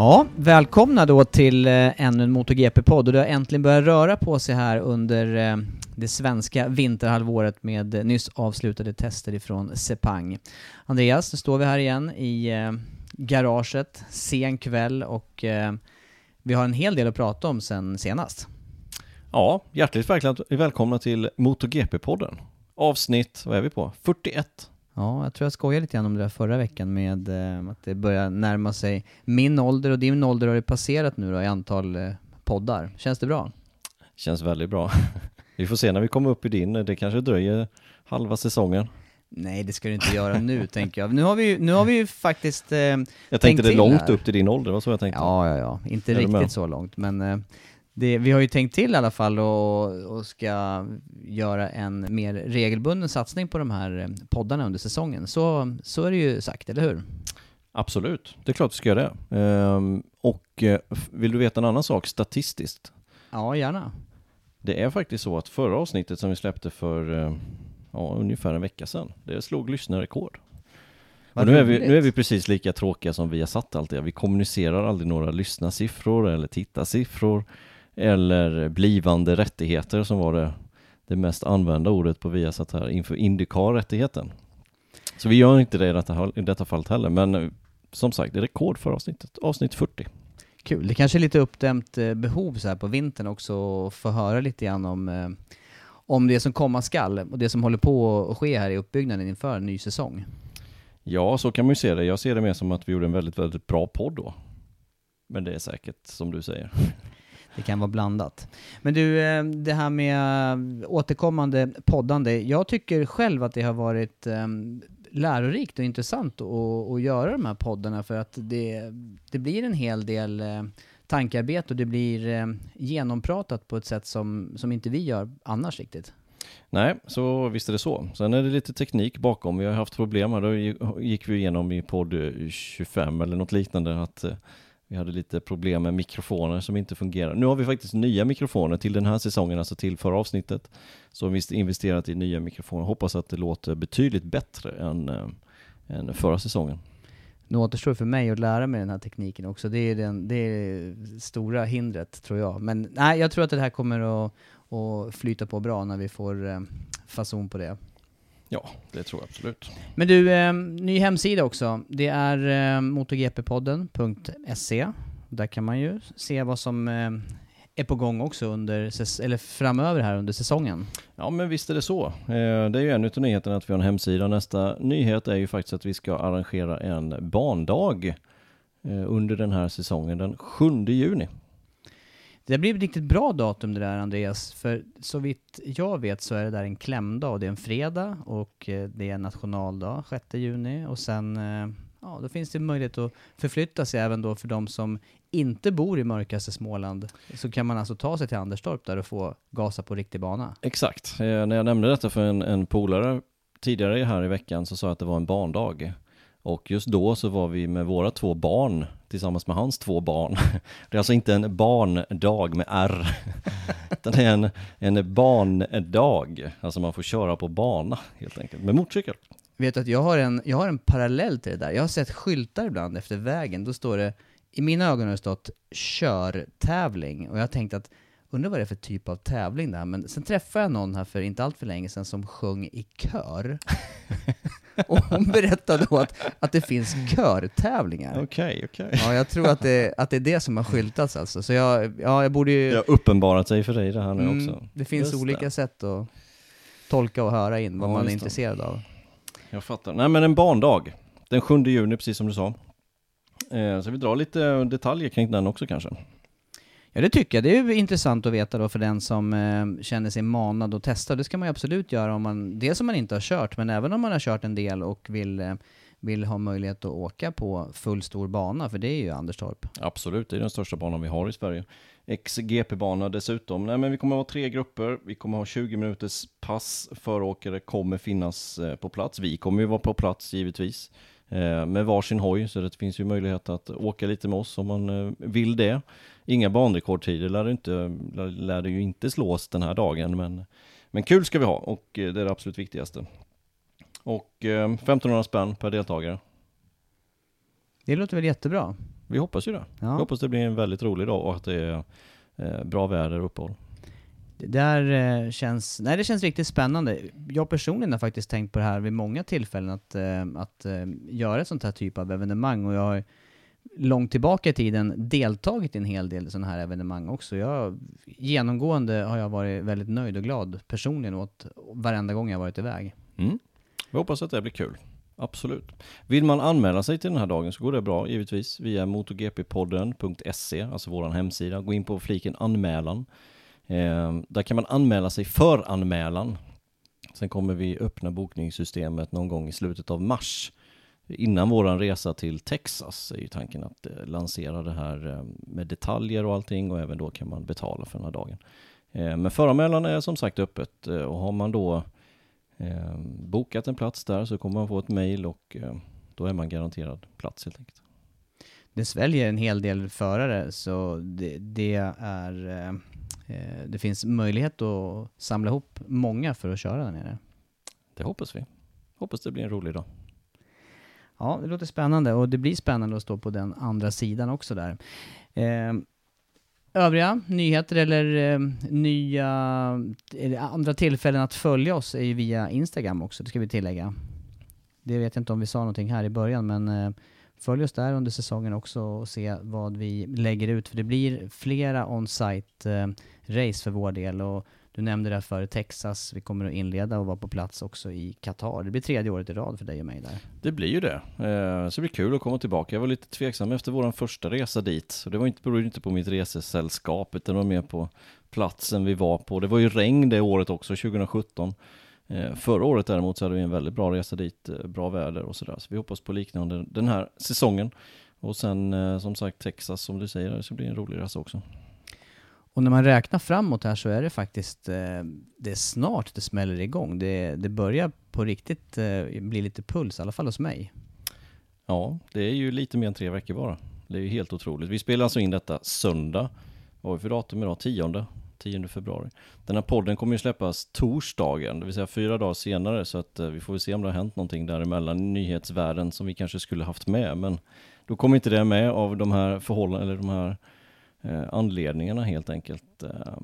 Ja, välkomna då till eh, ännu en MotoGP-podd och det har äntligen börjat röra på sig här under eh, det svenska vinterhalvåret med eh, nyss avslutade tester ifrån Sepang. Andreas, nu står vi här igen i eh, garaget, sen kväll och eh, vi har en hel del att prata om sen senast. Ja, hjärtligt välkomna till MotoGP-podden. Avsnitt, vad är vi på? 41. Ja, jag tror jag skojade lite grann om det där förra veckan med eh, att det börjar närma sig min ålder och din ålder har det passerat nu då i antal eh, poddar. Känns det bra? Känns väldigt bra. vi får se när vi kommer upp i din, det kanske dröjer halva säsongen. Nej, det ska du inte göra nu tänker jag. Nu har vi ju, nu har vi ju faktiskt eh, Jag tänkt tänkte det till långt här. upp till din ålder, var så jag tänkte. Ja, ja, ja. Inte Är riktigt så långt, men eh, det, vi har ju tänkt till i alla fall och, och ska göra en mer regelbunden satsning på de här eh, poddarna under säsongen. Så, så är det ju sagt, eller hur? Absolut, det är klart du ska göra det. Ehm, och eh, vill du veta en annan sak statistiskt? Ja, gärna. Det är faktiskt så att förra avsnittet som vi släppte för eh, ja, ungefär en vecka sedan, det slog lyssnarrekord. Och nu, är vi, nu är vi precis lika tråkiga som vi har satt alltid. Vi kommunicerar aldrig några lyssnarsiffror eller tittarsiffror eller blivande rättigheter som var det, det mest använda ordet på Viasat här inför Indycar-rättigheten. Så vi gör inte det i detta, i detta fallet heller, men eh, som sagt, det är rekord för avsnittet, avsnitt 40. Kul. Det kanske är lite uppdämt eh, behov så här på vintern också att få höra lite grann om, eh, om det som komma skall och det som håller på att ske här i uppbyggnaden inför en ny säsong. Ja, så kan man ju se det. Jag ser det mer som att vi gjorde en väldigt, väldigt bra podd då. Men det är säkert som du säger. Det kan vara blandat. Men du, eh, det här med eh, återkommande poddande. Jag tycker själv att det har varit eh, lärorikt och intressant att, att göra de här poddarna för att det, det blir en hel del tankearbete och det blir genompratat på ett sätt som, som inte vi gör annars riktigt. Nej, så visst är det så. Sen är det lite teknik bakom. Vi har haft problem här. Då gick vi igenom i podd 25 eller något liknande att vi hade lite problem med mikrofoner som inte fungerar. Nu har vi faktiskt nya mikrofoner till den här säsongen, alltså till förra avsnittet. Så vi har investerat i nya mikrofoner. Hoppas att det låter betydligt bättre än, äh, än förra säsongen. Nu återstår för mig att lära mig den här tekniken också. Det är den, det är det stora hindret tror jag. Men nej, jag tror att det här kommer att, att flyta på bra när vi får eh, fason på det. Ja, det tror jag absolut. Men du, eh, ny hemsida också. Det är eh, motogppodden.se. Där kan man ju se vad som eh, är på gång också under, eller framöver här under säsongen. Ja, men visst är det så. Eh, Det är ju en utav nyheterna att vi har en hemsida. Nästa nyhet är ju faktiskt att vi ska arrangera en barndag eh, under den här säsongen, den 7 juni. Det blir ett riktigt bra datum det där Andreas, för så vitt jag vet så är det där en klämdag. och Det är en fredag och eh, det är nationaldag 6 juni och sen eh, Ja, då finns det möjlighet att förflytta sig även då för de som inte bor i mörkaste Småland så kan man alltså ta sig till Anderstorp där och få gasa på riktig bana. Exakt. Eh, när jag nämnde detta för en, en polare tidigare här i veckan så sa jag att det var en barndag. Och just då så var vi med våra två barn tillsammans med hans två barn. Det är alltså inte en barndag med R, utan det är en, en barndag. Alltså man får köra på bana helt enkelt, med motorcykel. Vet du att jag har, en, jag har en parallell till det där. Jag har sett skyltar ibland efter vägen, då står det, i mina ögon har det stått körtävling. Och jag har tänkt att, undrar vad det är för typ av tävling det här. Men sen träffade jag någon här för inte allt för länge sedan som sjöng i kör. och hon berättade då att, att det finns körtävlingar. Okej, okej. Ja, jag tror att det, att det är det som har skyltats alltså. Så jag, ja, jag borde ju... Det har uppenbarat sig för dig det här nu Mm, också. det finns Just olika det. sätt att tolka och höra in vad Ja, man är just det. intresserad av. Jag fattar. Nej men en barndag. Den 7 juni, precis som du sa. Eh, så vi drar lite detaljer kring den också kanske. Ja det tycker jag. Det är ju intressant att veta då för den som eh, känner sig manad att testa. Det ska man ju absolut göra om man, dels om man inte har kört, men även om man har kört en del och vill, eh, vill ha möjlighet att åka på full stor bana, för det är ju Anderstorp. Absolut, det är den största banan vi har i Sverige. XGP-bana dessutom. Nej men vi kommer att ha tre grupper, vi kommer att ha 20 minuters pass. Föråkare kommer finnas eh, på plats. Vi kommer ju vara på plats givetvis. Eh, med varsin hoj, så det finns ju möjlighet att åka lite med oss om man eh, vill det. Inga banrekordtider lär inte, lär, det ju inte slås den här dagen, men, men kul ska vi ha och eh, det är det absolut viktigaste. Och eh, 1500 spänn per deltagare. Det låter väl jättebra? Vi hoppas ju det. Ja. Jag hoppas det blir en väldigt rolig dag och att det är eh, bra väder och uppehåll. Det där eh, känns, nej det känns riktigt spännande. Jag personligen har faktiskt tänkt på det här vid många tillfällen att, eh, att eh, göra ett sånt här typ av evenemang och jag har långt tillbaka i tiden deltagit i en hel del sådana här evenemang också. Jag, genomgående har jag varit väldigt nöjd och glad personligen åt varenda gång jag varit iväg. Mm. Vi hoppas att det blir kul. Absolut. Vill man anmäla sig till den här dagen så går det bra givetvis via motogppodden.se, alltså vår hemsida. Gå in på fliken anmälan. Eh, där kan man anmäla sig för anmälan. Sen kommer vi öppna bokningssystemet någon gång i slutet av mars. Innan våran resa till Texas är ju tanken att eh, lansera det här eh, med detaljer och allting och även då kan man betala för den här dagen. Eh, men föranmälan är som sagt öppet och har man då bokat en plats där så kommer man få ett mail och då är man garanterad plats helt enkelt. Det sväljer en hel del förare så det, det är det finns möjlighet att samla ihop många för att köra där nere. Det hoppas vi. Hoppas det blir en rolig dag. Ja, det låter spännande och det blir spännande att stå på den andra sidan också där. Eh, övriga nyheter eller eh, nya eller andra tillfällen att följa oss är ju via Instagram också, det ska vi tillägga. Det vet jag inte om vi sa någonting här i början, men eh, följ oss där under säsongen också och se vad vi lägger ut, för det blir flera on site-race ehm, för vår del och du nämnde det förut, Texas, vi kommer att inleda och vara på plats också i Qatar. Det blir tredje året i rad för dig och mig där. Det blir ju det. Eh, så det blir kul att komma tillbaka. Jag var lite tveksam efter vår första resa dit. Så det var inte, berodde inte på mitt resesällskap utan det var mer på platsen vi var på. Det var ju regn det året också, 2017. Eh, förra året däremot så hade vi en väldigt bra resa dit, eh, bra väder och sådär. Så vi hoppas på liknande den här säsongen. Och sen som sagt Texas som du säger, det ska bli en rolig resa också. Och när man räknar framåt här så är det faktiskt, eh, det är snart det smäller igång. Det, det börjar på riktigt eh, bli lite puls, i alla fall hos mig. Ja, det är ju lite mer än tre veckor bara. Det är ju helt otroligt. Vi spelar alltså in detta söndag. Vad har vi för datum idag? 10, 10 februari. Den här podden kommer ju släppas torsdagen, det vill säga fyra dagar senare. Så att eh, vi får väl se om det har hänt någonting däremellan i nyhetsvärlden som vi kanske skulle haft med. Men då kommer inte det med av de här förhållandena, eller de här eh, anledningarna helt enkelt. Eh,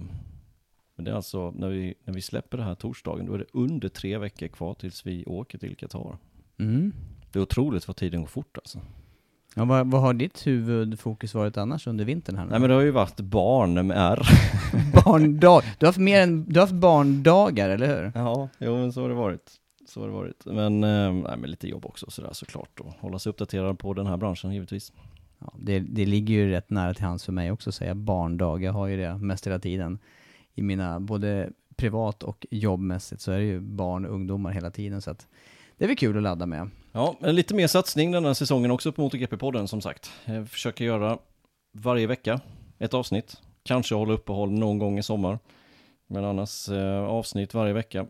men det är alltså, när vi, när vi släpper det här torsdagen, då är det under tre veckor kvar tills vi åker till Qatar. Mm. Det är otroligt vad tiden går fort alltså. Ja, vad, vad har ditt huvudfokus varit annars under vintern här nu? Nej men det har ju varit barn med R. Barndag. Du har haft mer än, du har haft barndagar, eller hur? Ja, jo men så har det varit. Så har det varit. Men, eh, nej, men lite jobb också sådär såklart. Och hålla sig uppdaterad på den här branschen givetvis. Ja, det, det ligger ju rätt nära till hands för mig också att säga barndag. Jag har ju det mest hela tiden. I mina, både privat och jobbmässigt så är det ju barn och ungdomar hela tiden. Så att det är väl kul att ladda med. Ja, lite mer satsning den här säsongen också på MotoGP-podden som sagt. Jag försöker göra varje vecka, ett avsnitt. Kanske hålla uppehåll någon gång i sommar. Men annars eh, avsnitt varje vecka.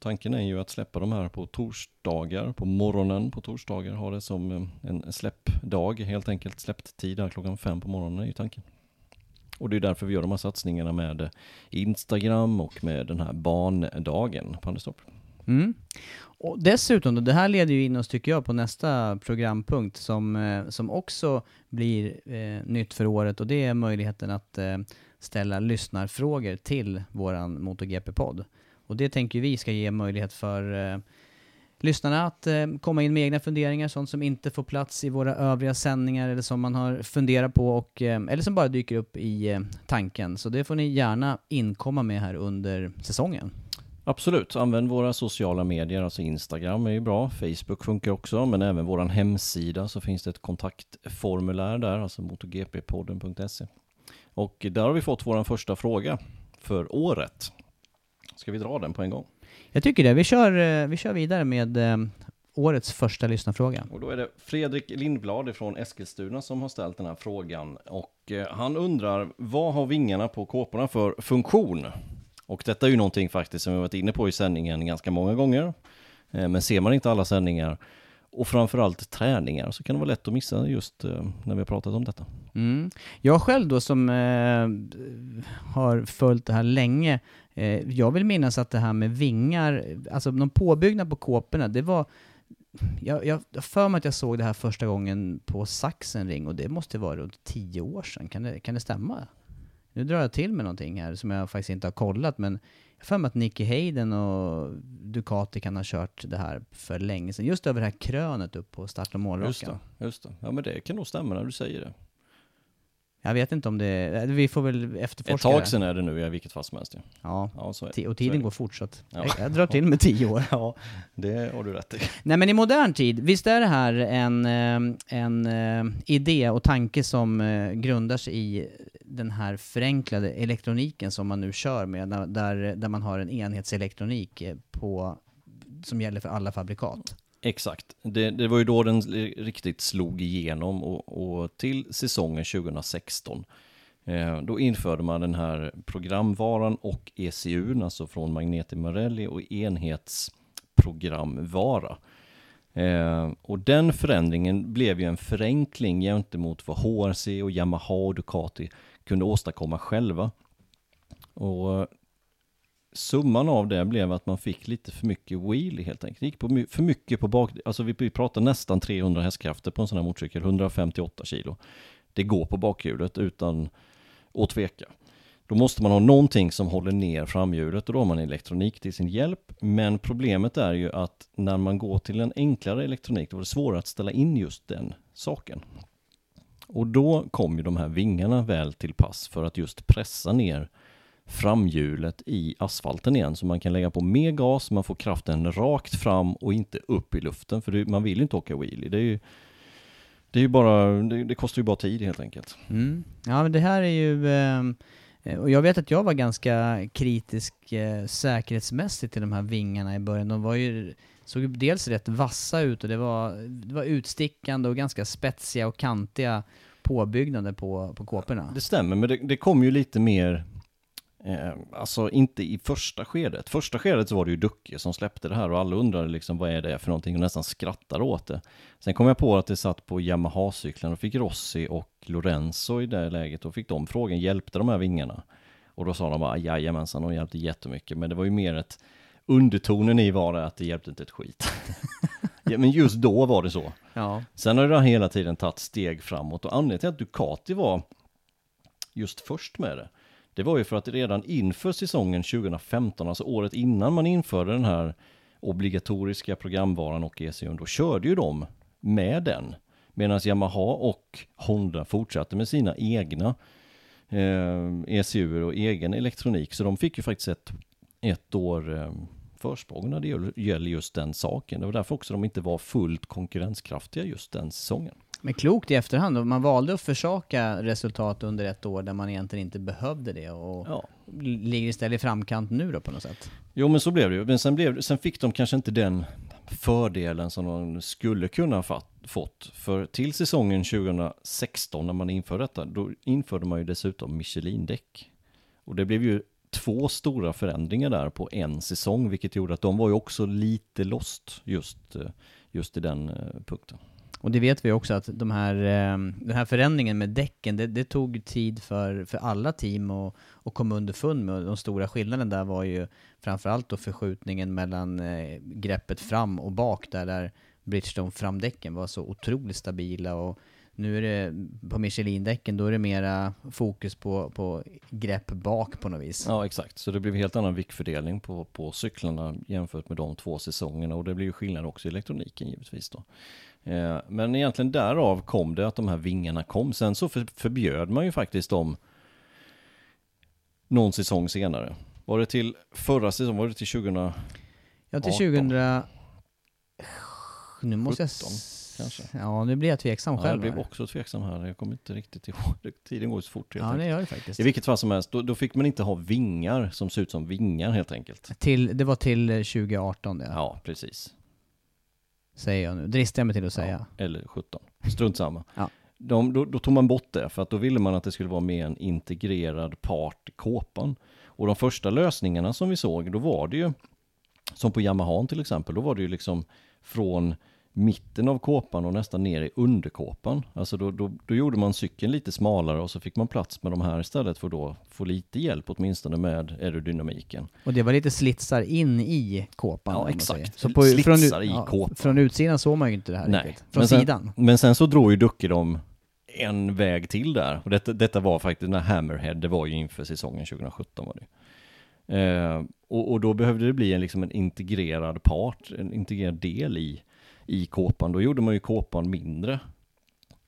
Tanken är ju att släppa de här på torsdagar, på morgonen på torsdagar. Ha det som eh, en släppdag, helt enkelt släppt tid här klockan fem på morgonen är ju tanken. Och det är därför vi gör de här satsningarna med Instagram och med den här barndagen på Anderstorp. Mm. Och dessutom, då, det här leder ju in oss tycker jag på nästa programpunkt som, eh, som också blir eh, nytt för året och det är möjligheten att eh, ställa lyssnarfrågor till våran MotoGP-podd. Och det tänker vi ska ge möjlighet för eh, lyssnarna att eh, komma in med egna funderingar, sånt som inte får plats i våra övriga sändningar eller som man har funderat på och, eh, eller som bara dyker upp i eh, tanken. Så det får ni gärna inkomma med här under säsongen. Absolut, använd våra sociala medier, alltså Instagram är ju bra, Facebook funkar också, men även vår hemsida så finns det ett kontaktformulär där, alltså motogppodden.se. Och där har vi fått vår första fråga för året. Ska vi dra den på en gång? Jag tycker det. Vi kör, eh, vi kör vidare med eh, årets första lyssnarfråga. Och då är det Fredrik Lindblad från Eskilstuna som har ställt den här frågan. Och eh, han undrar, vad har vingarna på kåporna för funktion? Och detta är ju någonting faktiskt som vi varit inne på i sändningen ganska många gånger. Men ser man inte alla sändningar och framförallt träningar så kan det vara lätt att missa just eh, när vi har pratat om detta. Mm. Jag själv då som eh, har följt det här länge, eh, jag vill minnas att det här med vingar, alltså någon påbyggnad på kåporna, det var jag, jag för mig att jag såg det här första gången på saxenring, och det måste vara runt tio år sedan. Kan det, kan det stämma? Nu drar jag till med någonting här som jag faktiskt inte har kollat, men jag för mig att Nicky Hayden och Ducati kan ha kört det här för länge sedan. Just över det här krönet upp på start och målrakan. Just det, just det. Ja men det kan nog stämma när du säger det. Jag vet inte om det, vi får väl efterforska Ett tag sedan är det nu i vilket fall som helst. Ja, ja så är, och tiden går fort så att ja. jag, drar till med tio år. Ja, det har du rätt i. Nej men i modern tid, visst är det här en, eh, en eh, idé och tanke som eh, grundar sig i den här förenklade elektroniken som man nu kör med, där, där man har en enhetselektronik på, som gäller för alla fabrikat. Exakt. Det, det, var ju då den riktigt slog igenom och, och till säsongen 2016 eh, då införde man den här programvaran och ECU, alltså från Magneti Marelli och enhetsprogramvara. Eh, och den förändringen blev ju en förenkling gentemot vad HRC och Yamaha och Ducati kunde åstadkomma själva. Och summan av det blev att man fick lite för mycket wheel. helt enkelt. Det gick på, för mycket på bak, alltså vi pratar nästan 300 hästkrafter på en sån här motorcykel, 158 kilo. Det går på bakhjulet utan att tveka. Då måste man ha någonting som håller ner framhjulet och då har man elektronik till sin hjälp. Men problemet är ju att när man går till en enklare elektronik då är det svårare att ställa in just den saken. Och då kom ju de här vingarna väl till pass för att just pressa ner framhjulet i asfalten igen så man kan lägga på mer gas, man får kraften rakt fram och inte upp i luften för det, man vill ju inte åka wheelie. Det är ju, det är ju bara, det, det kostar ju bara tid helt enkelt. Mm. Ja men det här är ju eh, och jag vet att jag var ganska kritisk eh, säkerhetsmässigt till de här vingarna i början. De var ju, såg dels rätt vassa ut och det var, det var utstickande och ganska spetsiga och kantiga påbyggnader på, på kåporna. Det stämmer, men det, det kom ju lite mer Eh, alltså inte i första skedet. Första skedet så var det ju Ducke som släppte det här och alla undrade liksom vad är det för någonting och nästan skrattade åt det. Sen kom jag på att det satt på Yamaha-cyklarna och fick Rossi och Lorenzo i det läget och fick de frågan, hjälpte de här vingarna? Och då sa de bara jajamensan, de hjälpte jättemycket, men det var ju mer ett undertonen i var det att det hjälpte inte ett skit. ja, men just då var det så. Ja. Sen har det hela tiden tagit steg framåt och anledningen till att Ducati var just först med det, det var ju för att redan inför säsongen 2015, alltså året innan man införde den här obligatoriska programvaran och ECU, då körde ju de med den. Medan Yamaha och Honda fortsatte med sina egna eh, ECU och egen elektronik. Så de fick ju faktiskt ett, ett år eh, försprång när det gäller just den saken. Det var därför också de inte var fullt konkurrenskraftiga just den säsongen. Men klokt i efterhand, man valde att försaka resultat under ett år där man egentligen inte behövde det och ja. ligger istället i framkant nu då på något sätt. Jo men så blev det ju, men sen, blev, sen fick de kanske inte den fördelen som de skulle kunna fått. För till säsongen 2016 när man införde detta, då införde man ju dessutom Michelin-däck. Och det blev ju två stora förändringar där på en säsong, vilket gjorde att de var ju också lite lost just, eh, just i den eh, punkten. Och det vet vi också att de här, ehm, den här förändringen med däcken, det, det tog tid för, för alla team att, att komma underfund med. De stora skillnaden där var ju framförallt då förskjutningen mellan eh, greppet fram och bak där, där Bridgestone framdäcken var så otroligt stabila och nu är det på Michelin-däcken, då är det mera fokus på, på grepp bak på något vis. Ja, exakt. Så det blev helt annan viktfördelning på, på cyklarna jämfört med de två säsongerna och det blir ju skillnad också i elektroniken givetvis då. Eh, men egentligen därav kom det att de här vingarna kom. Sen så för, förbjöd man ju faktiskt dem någon säsong senare. Var det till förra säsongen? Var det till 2000? Ja, till 18. 2000... Nu måste jag... 17 s- kanske. Ja, nu blir jag tveksam Ja, jag själv. blev här. också tveksam här. Jag kommer inte riktigt ihåg. Tiden går så fort. helt Ja, enkelt. det gör det faktiskt. I vilket fall som helst, då, då fick man inte ha vingar som ser ut som vingar helt enkelt. Till, det var till eh, 2018 det, Ja, precis. Säger jag nu. Dristar jag mig till att säga. Ja, eller 17. Strunt samma. Ja. De, då, då tog man bort det, för att då ville man att det skulle vara med en integrerad part i kåpan. Och de första lösningarna som vi såg, då var det ju, som på Yamaha till exempel, då var det ju liksom från mitten av kåpan och nästan ner i underkåpan. Alltså då, då, då gjorde man cykeln lite smalare och så fick man plats med de här istället för att då få lite hjälp åtminstone med aerodynamiken. Och det var lite slitsar in i kåpan. Ja, exakt. Så på, Slitsar från, i kåpan. Från utsidan såg man ju inte det här Nej. riktigt. Från Men sen- sidan. Men sen så drog ju Ducke dem en väg till där. Och detta, detta var faktiskt, när Hammerhead, det var ju inför säsongen 2017 var det. Eh, och, och då behövde det bli en, liksom en integrerad part, en integrerad del i, i kåpan. Då gjorde man ju kåpan mindre.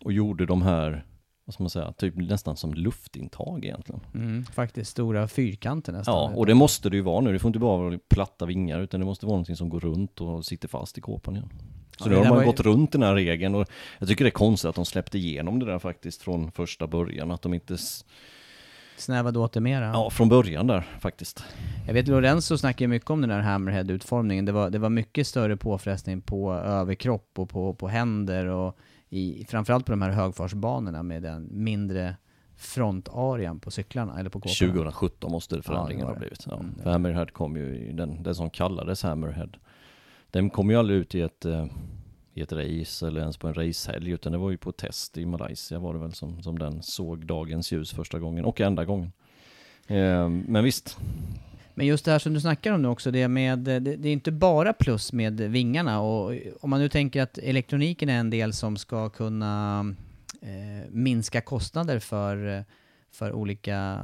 Och gjorde de här, vad ska man säga, typ nästan som luftintag egentligen. Mm, faktiskt stora fyrkanter nästan. Ja, och det måste det ju vara nu. Det får inte bara vara platta vingar, utan det måste vara någonting som går runt och sitter fast i kåpan igen. Så Ja, nu har man ju- gått runt den här regeln och jag tycker det är konstigt att de släppte igenom det där faktiskt från första början. Att de inte... Snävade åt det mera. Ja, från början där faktiskt. Jag vet Lorenzo snackar ju mycket om den där hammerhead-utformningen. Det var, det var mycket större påfrestning på överkropp och på, på händer och i, framförallt på de här högfartsbanorna med den mindre frontarean på cyklarna, eller på kåporna. 2017 måste det förändringen Ja, ha blivit. Ja, Mm, Hammerhead kom ju, den, den som kallades Hammerhead. Den kom ju aldrig ut i ett, eh, i ett race eller ens på en racehelg utan det var ju på test i Malaysia var det väl som, som den såg dagens ljus första gången och enda gången. Eh, men visst, Men just det här som du snackar om nu också, det med, det, det är inte bara plus med vingarna och om man nu tänker att elektroniken är en del som ska kunna eh, minska kostnader för, för olika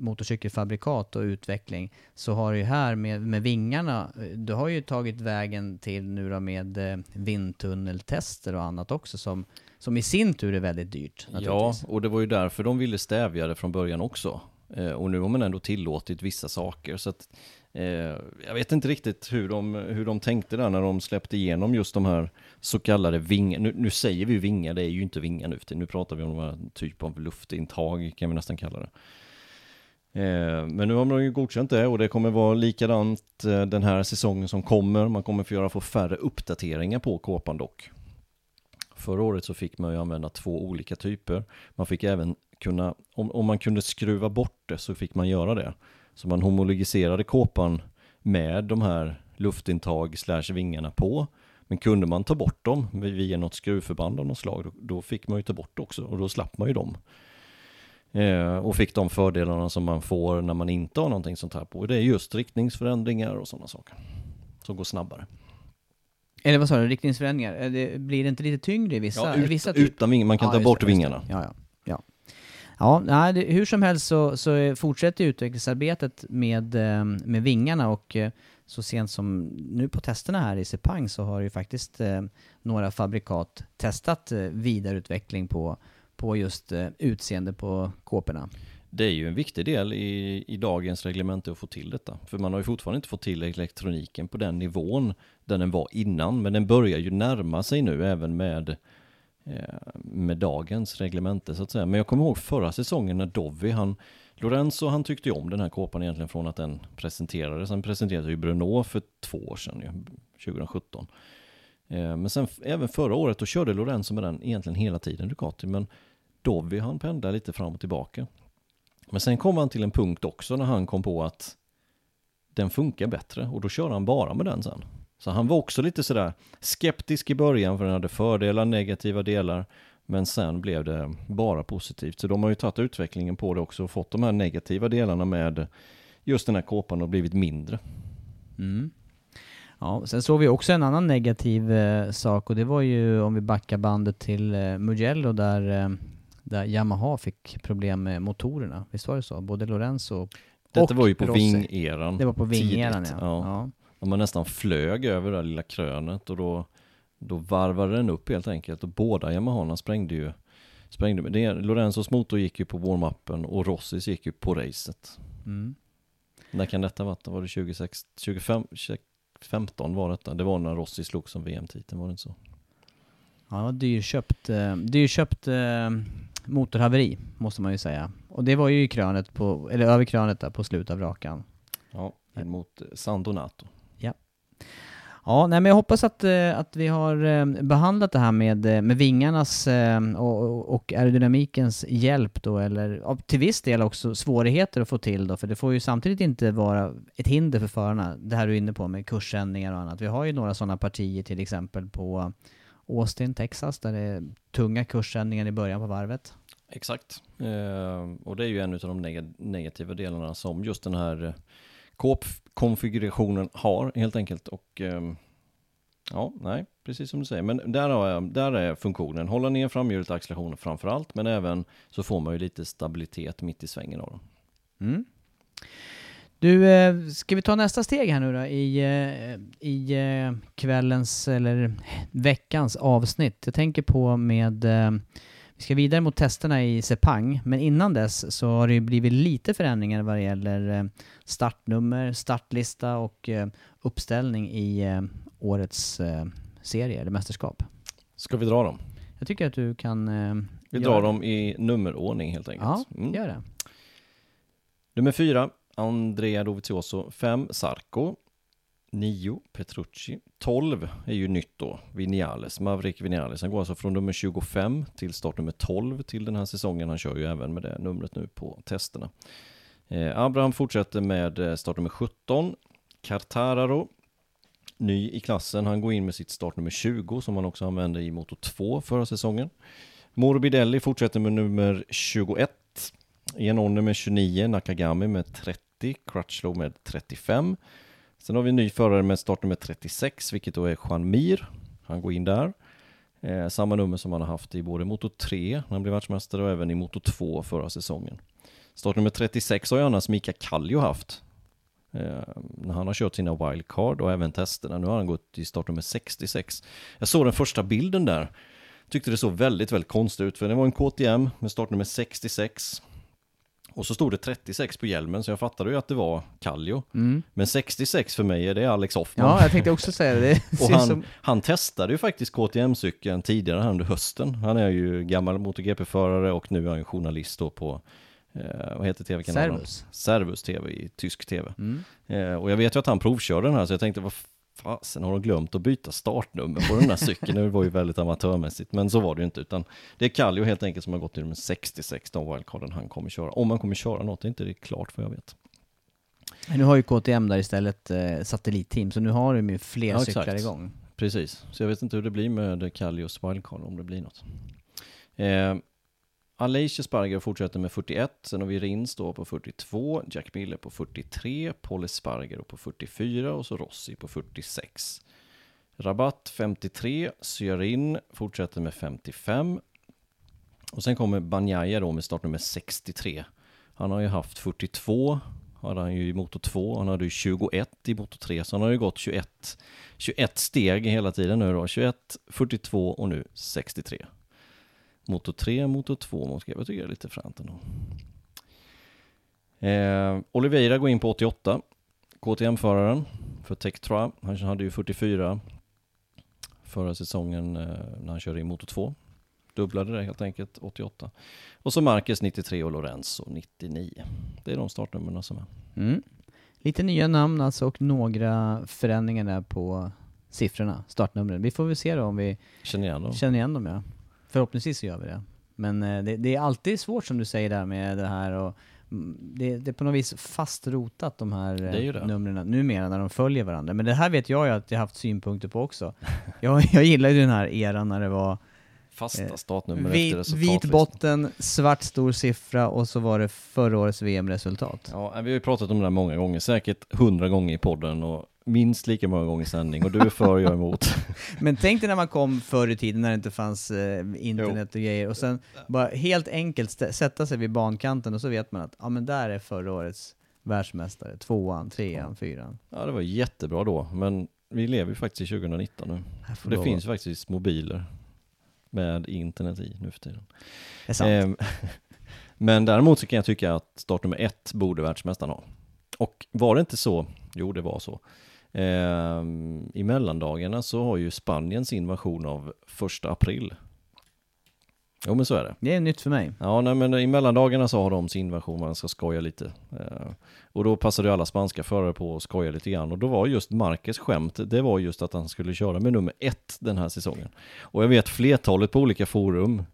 motorcykelfabrikat och utveckling så har det ju här med, med vingarna, eh, du har ju tagit vägen till nu då med eh, vindtunneltester och annat också som, som i sin tur är väldigt dyrt. Ja, och det var ju därför de ville stävja det från början också. Eh, och nu har man ändå tillåtit vissa saker. Så att, eh, jag vet inte riktigt hur de, hur de tänkte där när de släppte igenom just de här så kallade vingar. Nu, nu säger vi vingar, det är ju inte vingar nu för tiden. Nu pratar vi om någon här typ av luftintag kan vi nästan kalla det. Eh, men nu har man ju godkänt det och det kommer vara likadant eh, den här säsongen som kommer. Man kommer få göra få färre uppdateringar på kåpan dock. Förra året så fick man ju använda två olika typer. Man fick även kunna, om, om man kunde skruva bort det så fick man göra det. Så man homologiserade kåpan med de här luftintag slash vingarna på. Men kunde man ta bort dem via något skruvförband av något slag, då, då fick man ju ta bort också och då slapp man ju dem. Eh, och fick de fördelarna som man får när man inte har någonting sånt här på. Det är just riktningsförändringar och sådana saker. Som går snabbare. Eller vad sa du, riktningsförändringar? Det, blir det inte lite tyngre i vissa, Ja, ut, vissa typ- utan vingar, man kan Ja, ta bort det, vingarna. Ja, ja. ja. Ja, nej, det, hur som helst så, så fortsätter utvecklingsarbetet med, eh, med vingarna och eh, så sent som nu på testerna här i Sepang så har ju faktiskt eh, några fabrikat testat vidareutveckling på, på just eh, utseende på kåporna. Det är ju en viktig del i, i dagens reglemente att få till detta. För man har ju fortfarande inte fått till elektroniken på den nivån där den var innan. Men den börjar ju närma sig nu även med, eh, med dagens reglemente så att säga. Men jag kommer ihåg förra säsongen när Dovi, han, Lorenzo han tyckte ju om den här kåpan egentligen från att den presenterades. Sen presenterade ju Bruno för två år sedan, 2017. Eh, men sen även förra året då körde Lorenzo med den egentligen hela tiden Ducati, men Dovi han pendlar lite fram och tillbaka. Men sen kom han till en punkt också när han kom på att den funkar bättre och då kör han bara med den sen. Så han var också lite sådär skeptisk i början för den hade fördelar, negativa delar. Men sen blev det bara positivt. Så de har ju tagit utvecklingen på det också och fått de här negativa delarna med just den här kåpan och blivit mindre. Mm. Ja, sen såg vi också en annan negativ eh, sak och det var ju om vi backar bandet till eh, Mugello där, eh, där Yamaha fick problem med motorerna. Visst var det så? Både Lorenzo Detta och var ju på vingeran. Det var på vingeran ja. ja. ja. Man nästan flög över det där lilla krönet och då, då varvade den upp helt enkelt och båda Yamahaerna sprängde ju sprängde det. Lorenzos motor gick ju på warm-upen och Rossis gick ju på racet. Mm. När kan detta vara? Var det 26, 25, 2015 var detta? Det var när Rossi slog som VM-titeln, var det inte så? Ja, det dyrköpt, eh, dyrköpt eh, motorhaveri, måste man ju säga. Och det var ju i krönet på, eller över krönet där på slutet av rakan. Ja, in mot San Donato. Ja, nej, men jag hoppas att, eh, att vi har eh, behandlat det här med, eh, med vingarnas och, och aerodynamikens hjälp då, eller ja, till viss del också svårigheter att få till då, för det får ju samtidigt inte vara ett hinder för förarna, det här du är inne på med kursändningar och annat. Vi har ju några sådana partier till exempel på Austin, Texas, där det är tunga kursändningar i början på varvet. Exakt. Eh, och det är ju en av de neg- negativa delarna som just den här eh, kåpkonfigurationen har helt enkelt. Och ehm, ja, nej, precis som du säger. Men där, har jag, där är funktionen. Hålla ner framhjulet och accelerationen framför allt. Men även så får man ju lite stabilitet mitt i svängen av dem. Mm. Du, eh, ska vi ta nästa steg här nu då i, eh, i eh, kvällens eller veckans avsnitt? Jag tänker på med, vi ska vidare mot testerna i Sepang, men innan dess så har det ju blivit lite förändringar vad det gäller startnummer, startlista och uppställning i årets serie eller mästerskap. Ska vi dra dem? Jag tycker att du kan... Vi drar dem i nummerordning helt enkelt. Ja, Mm. gör det. Nummer fyra, Andrea Dovizioso. 5 Sarko. 9 Petrucci. 12 är ju nytt då, Vinales, Maverick Vinales. Han går alltså från nummer 25 till startnummer 12 till den här säsongen. Han kör ju även med det numret nu på testerna. Eh, Abraham fortsätter med eh, startnummer 17. Cartararo, ny i klassen. Han går in med sitt startnummer 20 som han också använde i Moto 2 förra säsongen. Morbidelli fortsätter med nummer 21. Iannone med 29, Nakagami med 30, Crutchlow med 35. Sen har vi en ny förare med startnummer 36, vilket då är Juan Mir. Han går in där. Eh, samma nummer som han har haft i både Moto 3, när han blev världsmästare, och även i Moto 2 förra säsongen. Startnummer 36 har ju annars Mika Kallio haft. Eh, när han har kört sina wildcard och även testerna. Nu har han gått i startnummer 66. Jag såg den första bilden där. Tyckte det såg väldigt, väldigt konstigt ut, för det var en KTM med startnummer 66. Och så stod det 36 på hjälmen, så jag fattade ju att det var Kallio. Mm. Men 66 för mig är det Alex Hoffman. Ja, jag tänkte också säga det. det. Och han, som- han testade ju faktiskt KTM-cykeln tidigare här under hösten. Han är ju gammal MotoGP-förare och nu är han journalist då på, eh, vad heter tv-kanalen? Servus. Servus TV i tysk tv. Mm. Eh, och jag vet ju att han provkörde den här så jag tänkte vad fasen har de glömt att byta startnummer på den här cykeln? Det var ju väldigt amatörmässigt men så var det ju inte utan det är Kallio helt enkelt som har gått till nummer 66 de wildcarden han kommer köra. Om han kommer köra något, det är inte det klart vad jag vet. Men Nu har ju KTM där istället eh, satellitteam, så nu har de ju fler Ja, cyklar exakt. igång. Precis, så jag vet inte hur det blir med Kallios wildcard om det blir något. Eh, Aleix Sparger fortsätter med 41, sen har vi Rins då på 42, Jack Miller på 43, Paul Sparger på 44 och så Rossi på 46. Rabatt 53, Syarin fortsätter med 55. Och sen kommer Banjaya då med startnummer 63. Han har ju haft 42, hade han ju i motor 2, han hade ju 21 i motor 3, så han har ju gått 21 21 steg hela tiden nu då. 21, 42 och nu 63. Motor 3, motor 2, motor 3. Jag tycker det är lite fränt ändå. Eh, Oliveira går in på 88. KTM-föraren för Tektra. Han hade ju 44 förra säsongen eh, när han körde i motor 2. Dubblade det helt enkelt, 88. Och så Marcus 93 och Lorenzo 99. Det är de startnumren som är. Mm. Lite nya namn alltså och några förändringar där på siffrorna, startnumren. Vi får väl se då om vi Känner igen dem. känner igen dem ja. Förhoppningsvis så gör vi det. Men eh, det, det är alltid svårt som du säger där med det här och mm, det, det är på något vis fastrotat de här Det eh, numren numera när de följer varandra. Men det här vet jag ju att jag haft synpunkter på också. Jag, jag gillar ju den här eran när det var Fasta Eh, startnummer vit, efter vit resultatlistan. botten, svart stor siffra och så var det förra årets VM-resultat. Ja, vi har ju pratat om det här många gånger, säkert hundra gånger i podden och minst lika många gånger sändning och du är för och jag är emot. Men tänk dig när man kom förr i tiden när det inte fanns eh, internet och grejer och sen bara helt enkelt sätta sig vid bankanten och så vet man att ja men där är förra årets världsmästare, tvåan, trean, fyran. Ja, det var jättebra då, men vi lever ju faktiskt i 2019 nu. Och det lov- finns faktiskt mobiler med internet i nu för tiden. Det är sant. Ehm, men däremot så kan jag tycka att startnummer ett borde världsmästaren ha. Och var det inte så, jo det var så, ehm, i mellandagarna så har ju Spanien sin version av första april. Jo men så är det. Det är nytt för mig. Ja, nej, men i mellandagarna så har de sin version, man ska skoja lite. Eh, och då passade ju alla spanska förare på att skoja lite grann. Och då var just Marquez skämt, det var just att han skulle köra med nummer ett den här säsongen. Och jag vet flertalet på olika forum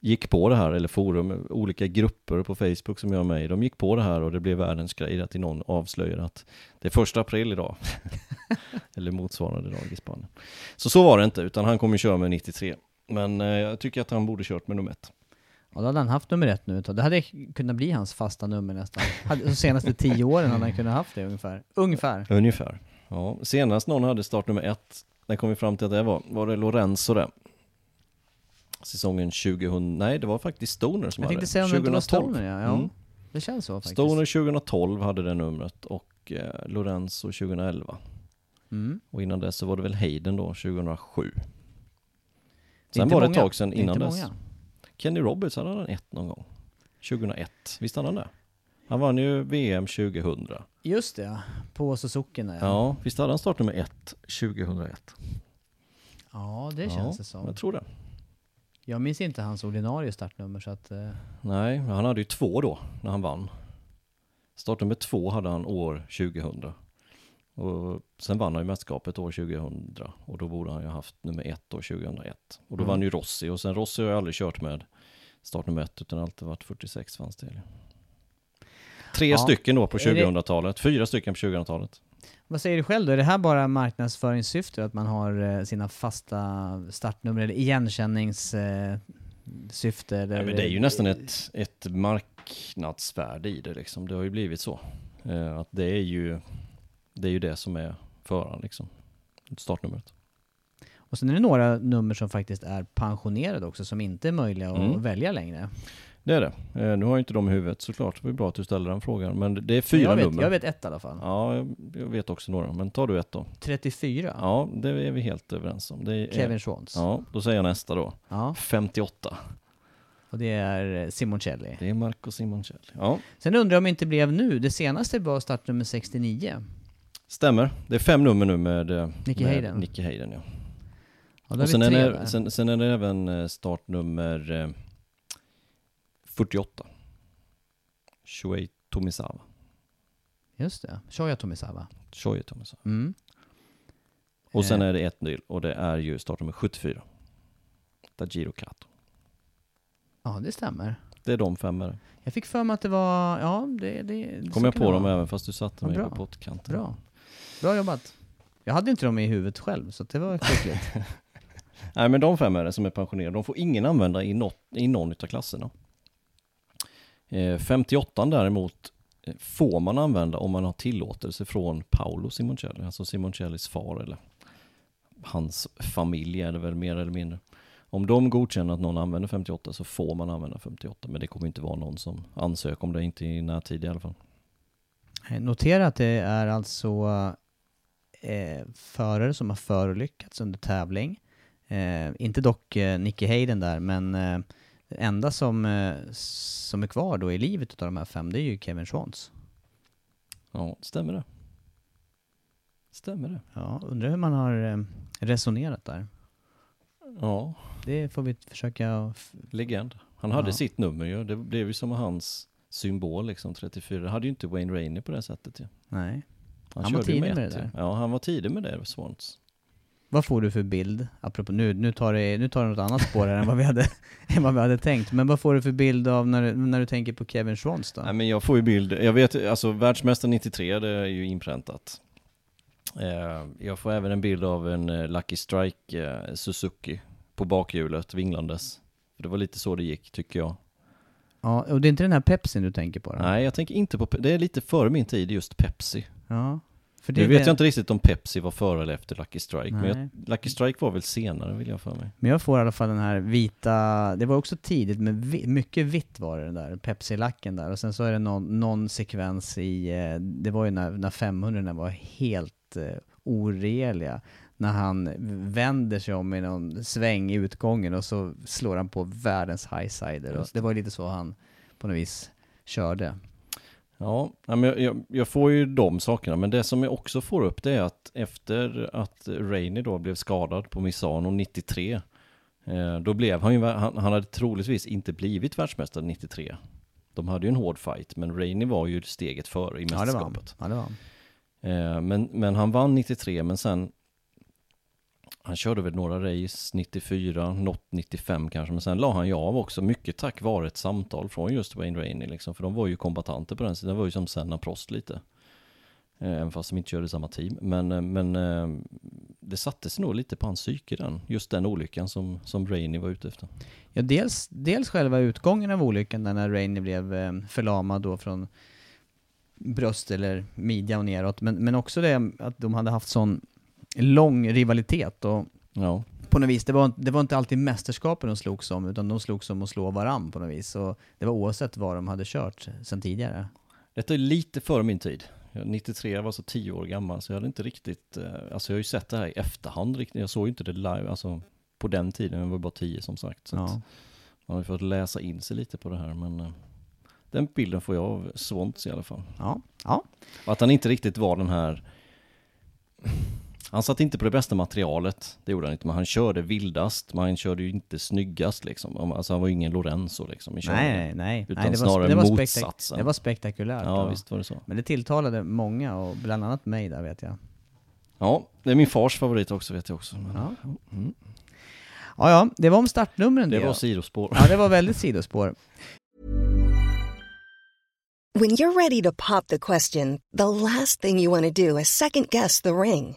gick på det här, eller forum, olika grupper på Facebook som jag är med i, de gick på det här och det blev världens grej att någon avslöjade att det är första april idag. eller motsvarande dag i Spanien. Så så var det inte, utan han kommer köra med 93. Men eh, jag tycker att han borde kört med nummer ett. Ja, då hade han haft nummer ett nu. Det hade kunnat bli hans fasta nummer nästan. De senaste tio åren hade han kunnat haft det ungefär. Ungefär. Ungefär. Ja, senast någon hade startnummer ett, när kom vi fram till att det var, var det Lorenzo det? Säsongen 2000, nej det var faktiskt Stoner som Jag hade tänkte säga om det inte var 2012. Stoner ja. ja. Mm. Det känns så faktiskt. Stoner 2012 hade det numret och eh, Lorenzo 2011. Mm. Och innan dess så var det väl Hayden då, 2007. Det är Sen inte var det ett tag sedan Det innan dess. många. Kenny Roberts hade han ett någon gång. 2001, visst hade han det? Han vann ju VM 2000. Just det ja. På Suzuki ja. Ja, visst hade han startnummer ett 2001? Ja, det känns ja, det som. Jag tror det. Jag minns inte hans ordinarie startnummer så att... Eh, Nej, han hade ju två då när han vann. Startnummer två hade han år 2000. Och sen vann han ju mästerskapet år 2000 och då borde han ju haft nummer ett år 2001. Och då Mm. vann ju Rossi och sen Rossi har jag aldrig kört med startnummer ett utan alltid varit 46 fanns det. Tre Ja. stycken då på Är det- 2000-talet, fyra stycken på 2000-talet. Vad säger du själv då? Är det här bara marknadsföringssyfte? Att man har eh, sina fasta startnummer eller igenkänningssyfte? Eh, syfte, eller, Ja, men det är ju nästan ett, ett marknadsvärde i det liksom. Det har ju blivit så. Eh, att det är ju det är ju det som är föraren liksom. Startnumret. Och sen är det några nummer som faktiskt är pensionerade också, som inte är möjliga att Mm. välja längre. Det är det. Eh, nu har jag inte de i huvudet såklart. Det var bra att du ställer den frågan. Men det är fyra jag vet, nummer. Jag vet ett i alla fall. Ja, jag, jag vet också några. Men tar du ett då? 34. Ja, det är vi helt överens om. Är, Kevin Schwantz. Ja. Ja, då säger jag nästa då. 58. Och det är eh, Simoncelli. Det är Marco Simoncelli. Ja, Sen undrar jag om det inte blev nu. Det senaste var startnummer 69. stämmer. Det är fem nummer nu med eh, Nicky med Hayden. Nicky Hayden ja. Ja, Och sen är, det, sen, sen är det även startnummer 48. Shuei Tomisawa. Just det. Shoya Tomisawa. Shoei Tomisawa. Mm. Och sen Eh. är det ett till och det är ju startnummer 74. Tajiro Kato. Ja, det stämmer. Det är de fem det. Jag fick för mig att det var... Ja, det... det Kom jag på dem även fast du satte Ja, mig bra. på pottkanten. Bra. Bra jobbat. Jag hade inte dem i huvudet själv, så det var skickligt. Nej men de fem är det som är pensionerade. De får ingen använda i, något, i någon av klasserna. Eh, 58 däremot eh, får man använda om man har tillåtelse från Paolo Simoncelli, alltså Simoncellis far eller hans familj är det väl mer eller mindre. Om de godkänner att någon använder 58 så får man använda 58 men det kommer inte vara någon som ansöker om det, inte i närtid i alla fall. Eh, notera att det är alltså eh, förare som har förolyckats under tävling. Eh, inte dock eh, Nicky Hayden där, men eh, det enda som, eh, som är kvar då i livet utav de här fem, det är ju Kevin Schwantz. Ja, stämmer det? Stämmer det? Ja, undrar hur man har eh, resonerat där. Ja, Det får vi försöka... legend. Han hade Ja. sitt nummer ju. Det blev ju som hans symbol liksom, 34. Det hade ju inte Wayne Rainey på det sättet ju. Nej. Han, Han var tidig med ett, det där. Ja, han var tidig med det, Swans. Vad får du för bild? Apropå, nu, nu, tar det, nu tar det något annat spår här än vad vi hade, än vad vi hade tänkt. Men vad får du för bild av när, när du tänker på Kevin Schwantz då? Nej men jag får ju bild, jag vet, alltså världsmästaren 93, det är ju inpräntat. Eh, jag får även en bild av en eh, Lucky Strike eh, Suzuki på bakhjulet vinglandes. För det var lite så det gick, tycker jag. Ja, och det är inte den här Pepsin du tänker på? Då? Nej, jag tänker inte på, det är lite före min tid just Pepsi. Ja. För det Nu vet det- jag inte riktigt om Pepsi var före eller efter Lucky Strike, men Nej. jag, Lucky Strike var väl senare vill jag för mig. Men jag får i alla fall den här vita, det var också tidigt, men vi, mycket vitt var det den där Pepsi-lacken där. Och sen så är det någon, någon sekvens i, eh, det var ju när, när 500 var helt eh, oregeliga. När han vänder sig om i någon sväng i utgången och så slår han på världens highsider. Just det var lite så han på något vis körde. Ja, men jag, jag, får ju de sakerna, men det som jag också får upp det är att efter att Rainey då blev skadad på Misano 93, eh, då blev han ju, han, han hade troligtvis inte blivit världsmästare 93. De hade ju en hård fight, men Rainey var ju steget före i Ja, det var han. mästerskapet. Ja, det var han. Men, men han vann 93, men sen han körde väl några race 94, något 95 kanske, men sen la han ju av också, mycket tack vare ett samtal från just Wayne Rainey liksom, för de var ju kombatanter på den sidan, det var ju som Senna Prost lite. Eh, även fast de inte körde samma team. Men, eh, men eh, det satte sig nog lite på hans psyke den, just den olyckan som, som Rainey var ute efter. Ja, dels, dels själva utgången av olyckan där när Rainey blev förlamad då från bröst eller midja och neråt, men, men också det att de hade haft sån lång rivalitet och Ja, på något vis, det var, det var inte alltid mästerskapen de slogs om, utan de slogs om att slå varann på något vis. Och det var oavsett vad de hade kört sedan tidigare. Detta är lite före min tid. Jag- 93 jag var så 10 år gammal så jag hade inte riktigt, eh, alltså jag har ju sett det här i efterhand riktigt. Jag såg ju inte det live, alltså på den tiden, jag var bara 10 som sagt. Så Ja. man har ju fått läsa in sig lite på det här men eh, den bilden får jag av Swantz i alla fall. Ja. ja. Och att han inte riktigt var den här han satt inte på det bästa materialet, det gjorde han inte, men han körde vildast, men han körde ju inte snyggast liksom. Alltså han var ju ingen Lorenzo liksom i körningen. Nej, nej, nej. Utan nej det snarare det var motsatsen. det var spektakulärt. Ja, och- visst var det så. Men det tilltalade många, och bland annat mig där vet jag. Ja, det är min fars favorit också vet jag också. Men, Ja. Mm. Ja, ja, det var om startnumren Det det. var sidospår. Ja, det var väldigt sidospår. When you're ready to pop the question, the last thing you want to do is second guess the ring.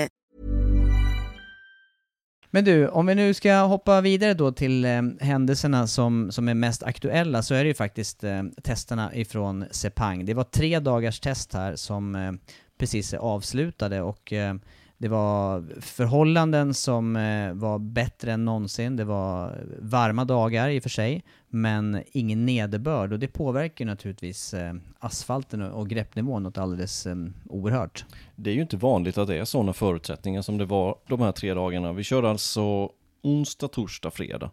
Men du, om vi nu ska hoppa vidare då till eh, händelserna som, som är mest aktuella så är det ju faktiskt eh, testerna ifrån Sepang. Det var tre dagars test här som eh, precis är avslutade och eh, det var förhållanden som eh, var bättre än någonsin. Det var varma dagar i och för sig, men ingen nederbörd och det påverkar naturligtvis eh, asfalten och, greppnivån något alldeles eh, oerhört. Det är ju inte vanligt att det är sådana förutsättningar som det var de här tre dagarna. Vi körde alltså onsdag, torsdag, fredag.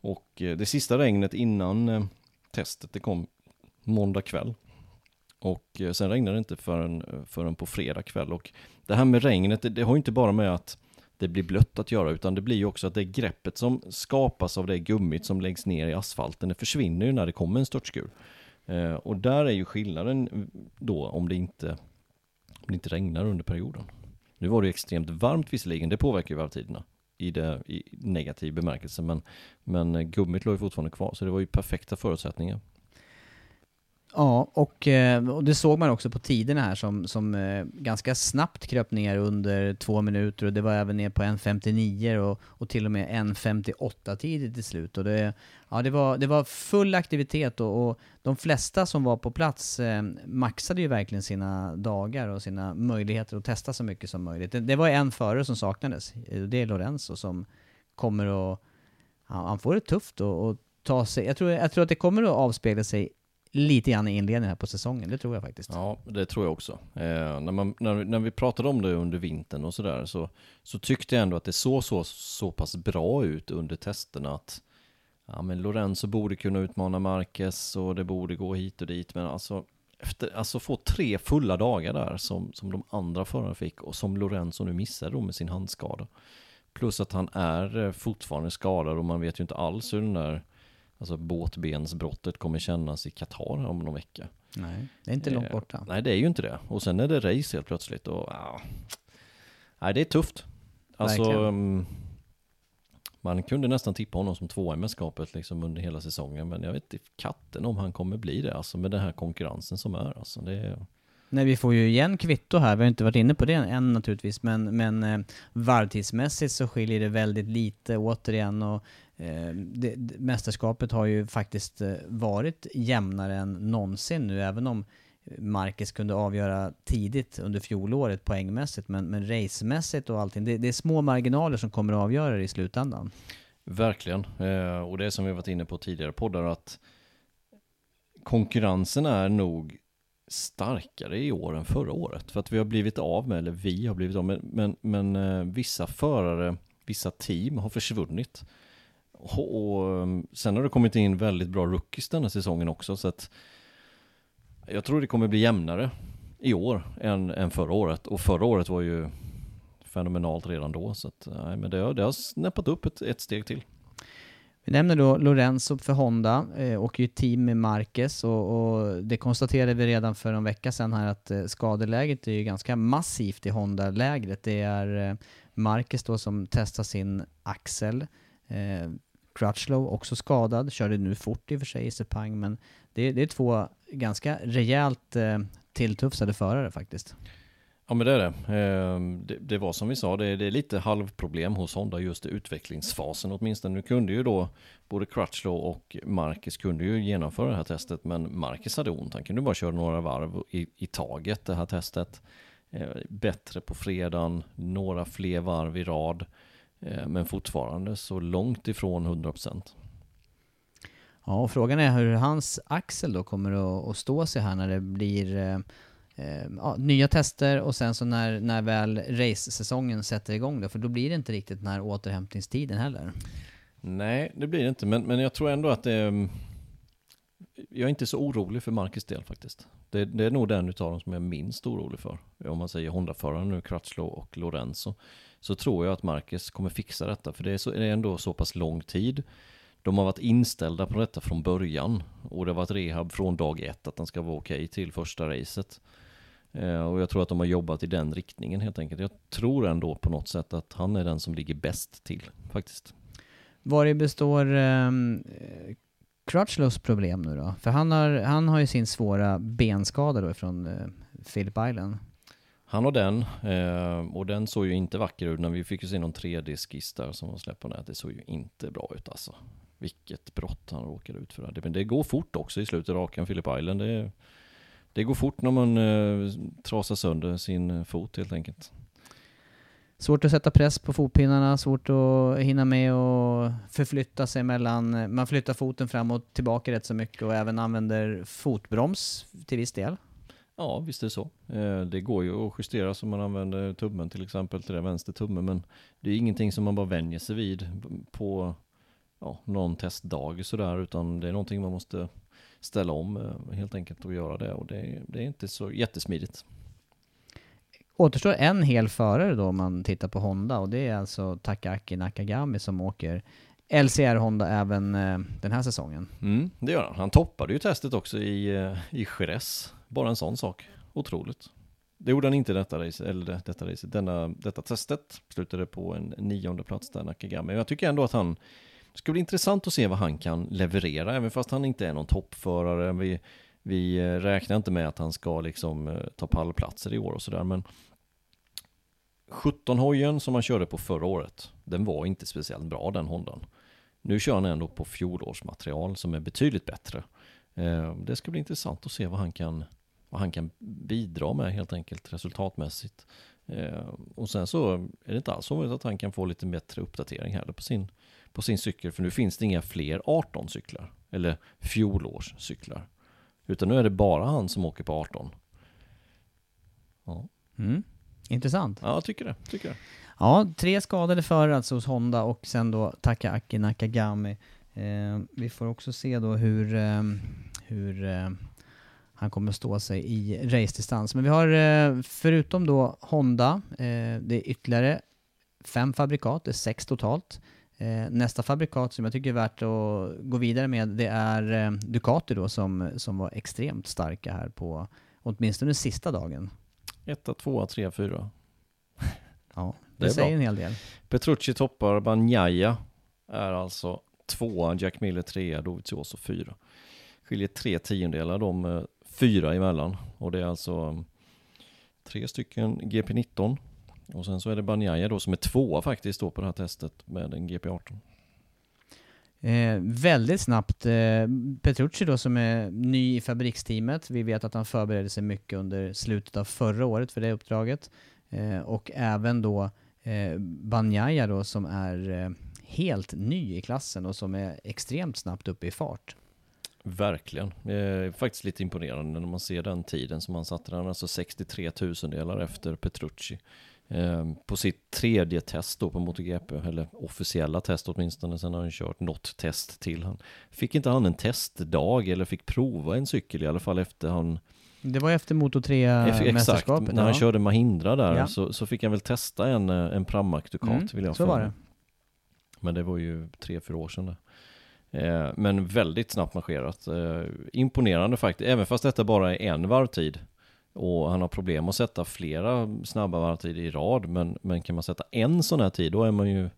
Och det sista regnet innan testet, det kom måndag kväll. Och sen regnade det inte förrän, förrän på fredag kväll. Och det här med regnet, det, det har ju inte bara med att det blir blött att göra, utan det blir ju också att det greppet som skapas av det gummit som läggs ner i asfalten, det försvinner ju när det kommer en störtskur. Eh, och där är ju skillnaden eh, då om det inte, om det inte regnar under perioden. Nu var det extremt varmt visserligen, det påverkar ju varvtiderna i, det, i negativ bemärkelse, men, men eh, gummit låg ju fortfarande kvar, så det var ju perfekta förutsättningar. Ja, och, eh, och det såg man också på tiderna här som, som eh, ganska snabbt kröp ner under två minuter och det var även ner på 1.59 och, och till och med 1.58 tidigt till slut. Och det, ja, det, var, det var full aktivitet och, och de flesta som var på plats eh, maxade ju verkligen sina dagar och sina möjligheter att testa så mycket som möjligt. Det, det var en förare som saknades, eh, det är Lorenzo som kommer att... Han får det tufft att ta sig... Jag tror, jag tror att det kommer att avspegla sig lite grann i inledningen här på säsongen, det tror jag faktiskt. Ja, det tror jag också. Eh, när, man, när, när vi pratade om det under vintern och sådär så, så tyckte jag ändå att det såg så, så pass bra ut under testerna att ja, men Lorenzo borde kunna utmana Marquez och det borde gå hit och dit, men alltså efter, alltså få tre fulla dagar där som, som de andra förarna fick och som Lorenzo nu missade då med sin handskada. Plus att han är eh, fortfarande skadad och man vet ju inte alls hur den där Alltså båtbensbrottet kommer kännas i Qatar om någon vecka. Nej, det är inte långt eh, borta. Nej, det är ju inte det. Och sen är det race helt plötsligt och ja. Nej, det är tufft. Alltså, um, man kunde nästan tippa honom som tvåa i mästerskapet liksom under hela säsongen. Men jag vet inte katten om han kommer bli det, alltså med den här konkurrensen som är. Alltså, det är... Nej, vi får ju igen kvitto här. Vi har inte varit inne på det än naturligtvis, men, men eh, varvtidsmässigt så skiljer det väldigt lite återigen. Och Eh, det, det, mästerskapet har ju faktiskt eh, varit jämnare än någonsin nu, även om Marcus kunde avgöra tidigt under fjolåret poängmässigt, men, men racemässigt och allting, det, det är små marginaler som kommer att avgöra det i slutändan. Verkligen, eh, och det är som vi varit inne på tidigare poddar att konkurrensen är nog starkare i år än förra året. För att vi har blivit av med, eller vi har blivit av med, men, men eh, vissa förare, vissa team har försvunnit. Och och, ehm, sen har det kommit in väldigt bra rookies den här säsongen också så att jag tror det kommer bli jämnare i år än, än förra året. Och förra året var ju fenomenalt redan då. Så att, nej, men det har, det har snäppat upp ett, ett steg till. Vi nämner då Lorenzo för Honda eh, och ju team med Marquez och, och, det konstaterade vi redan för en vecka sedan här att eh, skadeläget är ju ganska massivt i Honda-lägret. Det är eh, Marquez då som testar sin axel. Eh, Crutchlow också skadad, körde nu fort i och för sig i Sepang, men det, det är två ganska rejält eh, tilltufsade förare faktiskt. Ja men det är det. Ehm, det. det. var som vi sa, det är, det är lite halvproblem hos Honda just i utvecklingsfasen åtminstone. Nu kunde ju då både Crutchlow och Marcus kunde ju genomföra det här testet, men Marcus hade ont. Han kunde bara köra några varv i, i taget det här testet. Ehm, bättre på fredagen, några fler varv i rad. Ehm, men fortfarande så långt ifrån 100%. Ja, och frågan är hur hans axel då kommer att, stå sig här när det blir eh, eh, ja, nya tester och sen så när, när väl race-säsongen sätter igång då, för då blir det inte riktigt den här återhämtningstiden heller. Nej, det blir det inte, men, men jag tror ändå att det är, jag är inte så orolig för Marcus del faktiskt. Det, det är nog den utav dem som jag är minst orolig för. Om man säger Honda-föraren nu, Crutchlow och Lorenzo så tror jag att Marcus kommer fixa detta. För det är, så, det är ändå så pass lång tid. De har varit inställda på detta från början. Och det har varit rehab från dag ett att den ska vara okej okay till första racet. Eh, och jag tror att de har jobbat i den riktningen helt enkelt. Jag tror ändå på något sätt att han är den som ligger bäst till faktiskt. Var består um, Crutchlows problem nu då? För han har, han har ju sin svåra benskada då från uh, Philip Island. Han har den, eh, och den såg ju inte vacker ut när vi fick ju se någon 3D-skiss där som var släppt på nätet. Det såg ju inte bra ut alltså. Vilket brott han råkade ut för. Men det går fort också i slutet av rakan Philip Island. Det, det går fort när man eh, trasar sönder sin fot helt enkelt. Svårt att sätta press på fotpinnarna, svårt att hinna med och förflytta sig mellan, man flyttar foten fram och tillbaka rätt så mycket och även använder fotbroms till viss del. Ja, visst är det så. Eh, det går ju att justera så man använder tummen till exempel till den vänster tummen, men det är ingenting som man bara vänjer sig vid på ja, någon testdag sådär, utan det är någonting man måste ställa om eh, helt enkelt och göra det och det, det är inte så jättesmidigt. återstår en hel förare då om man tittar på Honda och det är alltså Takaaki Nakagami som åker LCR Honda även eh, den här säsongen. Mm, det gör han. Han toppade ju testet också i, eh, i Jerez. Bara en sån sak. Otroligt. Det gjorde han inte detta race, eller detta race, denna, detta testet. Slutade på en nionde plats där, Nakagami. Men jag tycker ändå att han, det ska bli intressant att se vad han kan leverera, även fast han inte är någon toppförare. Vi, vi eh, räknar inte med att han ska liksom eh, ta pallplatser i år och sådär, men 17-hojen som han körde på förra året, den var inte speciellt bra den Hondan. Nu kör han ändå på fjolårsmaterial som är betydligt bättre. Eh, det ska bli intressant att se vad han kan, vad han kan bidra med helt enkelt resultatmässigt. Och sen så är det inte alls omöjligt att han kan få lite bättre uppdatering heller på sin, på sin cykel. För nu finns det inga fler 18 cyklar. Eller fjolårscyklar. Utan nu är det bara han som åker på 18. Ja. Mm. Intressant. Ja, jag tycker det. Tycker det. Ja, tre skadade förare alltså hos Honda och sen då Takaaki Nakagami. Eh, vi får också se då hur, eh, hur eh, han kommer stå sig i racedistans. Men vi har eh, förutom då Honda, eh, det är ytterligare fem fabrikat, det är sex totalt. Eh, nästa fabrikat som jag tycker är värt att gå vidare med det är eh, Ducati då som, som var extremt starka här på åtminstone sista dagen. Etta, tvåa, trea, fyra. Ja, det, det säger bra. en hel del. Petrucci toppar, Banjaya är alltså tvåa, Jack Miller trea, Dovizioso fyra. Skiljer tre tiondelar de eh, fyra emellan och det är alltså mm, tre stycken GP19 och sen så är det Banjaya då som är tvåa faktiskt då på det här testet med en GP18. Eh, väldigt snabbt. Eh, Petrucci då som är ny i fabriksteamet. Vi vet att han förberedde sig mycket under slutet av förra året för det uppdraget. Eh, och även då eh, Banjaya då som är eh, helt ny i klassen och som är extremt snabbt uppe i fart. Verkligen. Är faktiskt lite imponerande när man ser den tiden som han satte. Han alltså 63 tusendelar efter Petrucci. Ehm, på sitt tredje test då på MotoGP, eller officiella test åtminstone, sen har han kört något test till. Han fick inte han en testdag eller fick prova en cykel i alla fall efter han det var efter Moto 3-mästerskapet? Exakt, när han körde Mahindra där ja. så, så fick han väl testa en, eh, en Pramac Ducat mm, vill jag så var det. Men det var ju tre, fyra år sedan det. Eh, men väldigt snabbt marscherat. Eh, imponerande faktiskt, även fast detta bara är en varvtid och han har problem att sätta flera snabba varvtider i rad. Men, men kan man sätta en sån här tid, då är man ju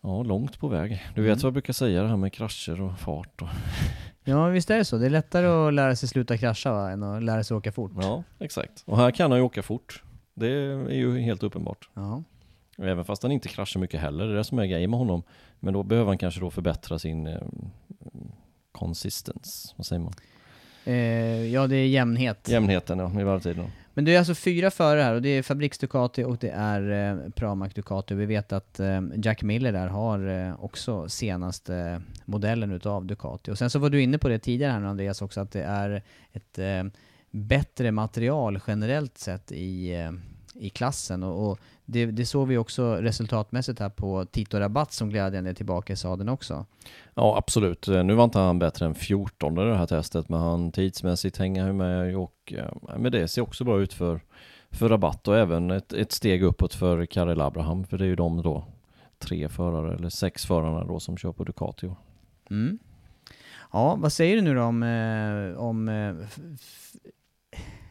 ja, långt på väg. Du vet mm. vad jag brukar säga, det här med krascher och fart. Och ja, visst är det så. Det är lättare att lära sig sluta krascha va, än att lära sig åka fort. Ja, exakt. Och här kan han ju åka fort. Det är ju helt uppenbart. Ja. Även fast han inte kraschar mycket heller, det är det som är grejen med honom. Men då behöver han kanske då förbättra sin eh, konsistens, vad säger man? Eh, ja, det är jämnhet. Jämnheten ja, i varvtiden. Men det är alltså fyra förare här och det är Fabriks Ducati och det är eh, Pramac Ducati. Vi vet att eh, Jack Miller där har eh, också senaste modellen utav Ducati. Och sen så var du inne på det tidigare här Andreas också, att det är ett eh, bättre material generellt sett i, eh, i klassen. Och, och det, det såg vi också resultatmässigt här på Tito Rabatt som glädjande är tillbaka i sadeln också. Ja, absolut. Nu var inte han bättre än 14 i det här testet, men han tidsmässigt hänger med och ja, men det ser också bra ut för, för Rabatt och även ett, ett steg uppåt för Karel Abraham, för det är ju de då tre förare, eller sex förarna då som kör på Ducati. Mm. Ja, vad säger du nu då om, eh, om eh,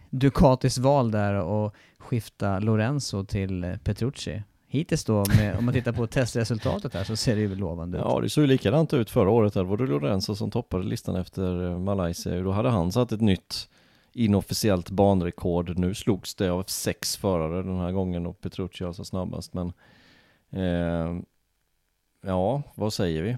Ducatis val där och skifta Lorenzo till eh, Petrucci. Hittills då, med, om man tittar på testresultatet här så ser det ju lovande ut. Ja, det såg ju likadant ut förra året. Där var det Lorenzo som toppade listan efter eh, Malaysia. Då hade han satt ett nytt inofficiellt banrekord. Nu slogs det av sex förare den här gången och Petrucci alltså snabbast. Men eh, ja, vad säger vi?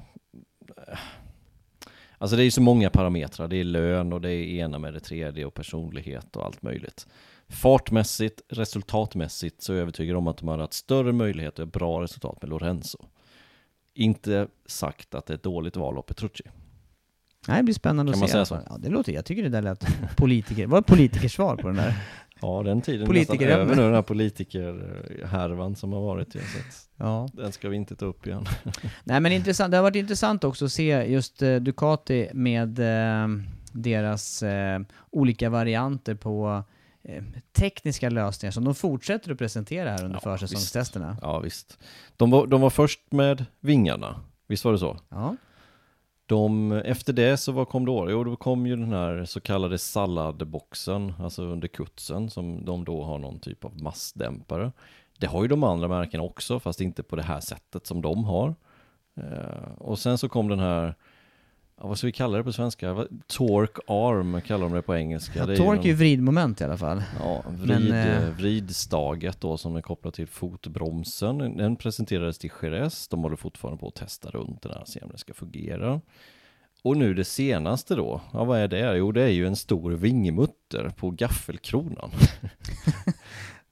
Alltså det är ju så många parametrar. Det är lön och det är ena med det tredje och personlighet och allt möjligt. Fartmässigt, resultatmässigt så är jag övertygad om att de hade haft större möjlighet och bra resultat med Lorenzo. Inte sagt att det är ett dåligt val av Petrucci. Nej, det blir spännande kan att se. Man säga så? Ja, det låter, jag tycker det där lät politiker, var politikersvar på den där? Ja, den tiden Politiker är över nu, den här politikerhärvan som har varit. Ja, ja. Den ska vi inte ta upp igen. Nej, men intressant. det har varit intressant också att se just eh, Ducati med eh, deras eh, olika varianter på tekniska lösningar som de fortsätter att presentera här under Ja, försäsongstesterna. Ja, visst. De var, de var först med vingarna, visst var det så? Ja. De, efter det så vad kom då? Jo, då kom ju den här så kallade salladboxen, alltså under kutsen, som de då har någon typ av massdämpare. Det har ju de andra märkena också, fast inte på det här sättet som de har. Eh, och sen så kom den här, ja, vad ska vi kalla det på svenska? Torque arm kallar de det på engelska. Ja, Det är torque är någon- ju vridmoment i alla fall. Ja, Men, vrid, eh, vridstaget då som är kopplat till fotbromsen. Den presenterades till Jerez. De håller fortfarande på att testa runt den här, se om den ska fungera. Och nu det senaste då, ja vad är det? Jo det är ju en stor vingmutter på gaffelkronan.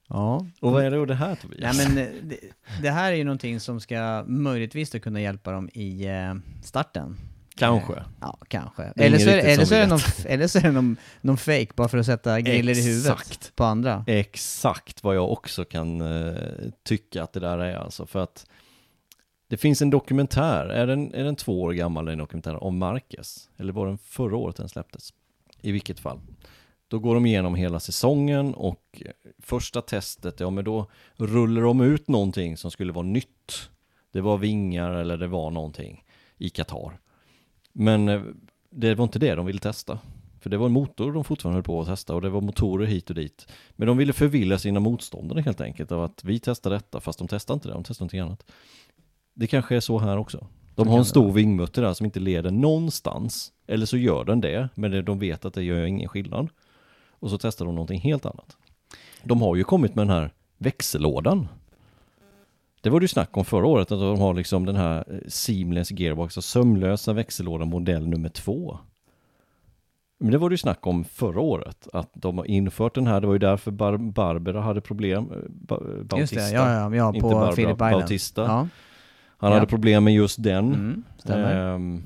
Ja. Och vad är det då det här Tobias? Nej men eh, det, det här är ju någonting som ska möjligtvis då kunna hjälpa dem i eh, starten. Kanske. Eh, Ja, kanske. Eller så, är, eller, så är det någon, eller så är det någon, någon fake bara för att sätta griller i huvudet på andra. Exakt vad jag också kan eh, tycka att det där är alltså. För att det finns en dokumentär, är den, är den två år gammal den dokumentären om Marquez? Eller var den förra året den släpptes? I vilket fall. Då går de igenom hela säsongen och första testet, ja men då rullar de ut någonting som skulle vara nytt. Det var vingar eller det var någonting i Qatar. Men eh, det var inte det de ville testa. För det var en motor de fortfarande höll på att testa och det var motorer hit och dit. Men de ville förvilla sina motståndare helt enkelt av att vi testar detta fast de testar inte det, de testar någonting annat. Det kanske är så här också. De har en stor vingmutter där som inte leder någonstans. Eller så gör den det, men de vet att det gör ingen skillnad. Och så testar de någonting helt annat. De har ju kommit med den här växellådan. Det var det ju snack om förra året, att de har liksom den här eh, seamless gearbox, och sömlösa växellådan modell nummer två. Men det var det ju snack om förra året, att de har infört den här, det var ju därför Bar Barbera hade problem, eh, ba Bautista. Just det, ja, ja, ja Inte på Barbara, Philip Island. Bautista. Ja, Han Ja. hade problem med just den. mm. Ehm,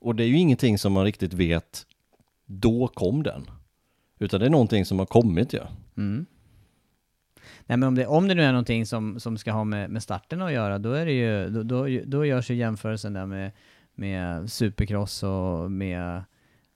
och det är ju ingenting som man riktigt vet, då kom den. Utan det är någonting som har kommit ja. Mm. Nej men om det, om det nu är någonting som, som ska ha med, med starten att göra, då är det ju, då, då, då görs ju jämförelsen där med, med supercross och med,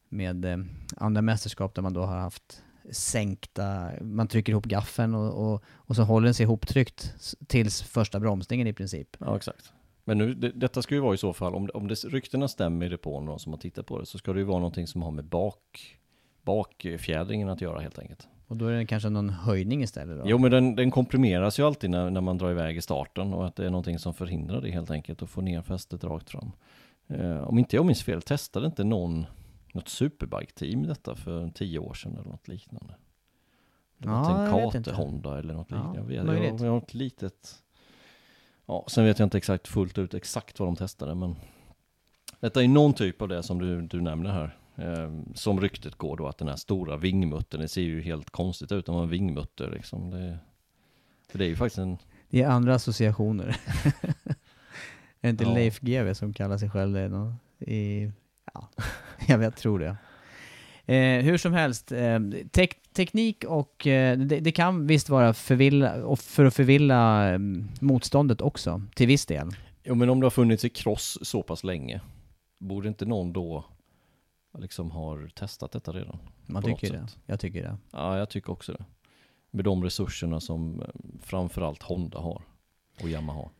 med eh, andra mästerskap där man då har haft sänkta, man trycker ihop gaffeln och, och, och så håller den sig ihoptryckt tills första bromsningen i princip. Ja, exakt. Men nu, det, detta ska ju vara i så fall, om, om det, ryktena stämmer i depån, någon som har tittat på det, så ska det ju vara någonting som har med bak, bakfjädringen att göra helt enkelt. Och då är det kanske någon höjning istället då? Jo, men den, den komprimeras ju alltid när, när man drar iväg i starten och att det är någonting som förhindrar det helt enkelt och få ner fästet rakt fram. Eh, om inte jag minns fel, testade inte någon något superbike-team detta för tio år sedan eller något liknande? Det var Ja, jag vet Tenkate inte. Honda eller något Ja, liknande. Jag, vet, jag, jag har ett litet... Ja, sen vet jag inte exakt fullt ut exakt vad de testade, men detta är någon typ av det som du, du nämner här. Eh, som ryktet går då att den här stora vingmuttern, det ser ju helt konstigt ut om en vingmutter liksom. Det, för det är ju faktiskt en, Det är andra associationer. är det inte Ja. Leif GW som kallar sig själv det? Nå- I, ja, jag vet, tror det. Eh, hur som helst, eh, tek- teknik och eh, det, det kan visst vara förvilla, och för att förvilla eh, motståndet också, till viss del. jo men om det har funnits i cross så pass länge, borde inte någon då liksom har testat detta redan? Man tycker det. sätt. Jag tycker det. Ja, jag tycker också det. Med de resurserna som eh, framförallt Honda har och Yamaha.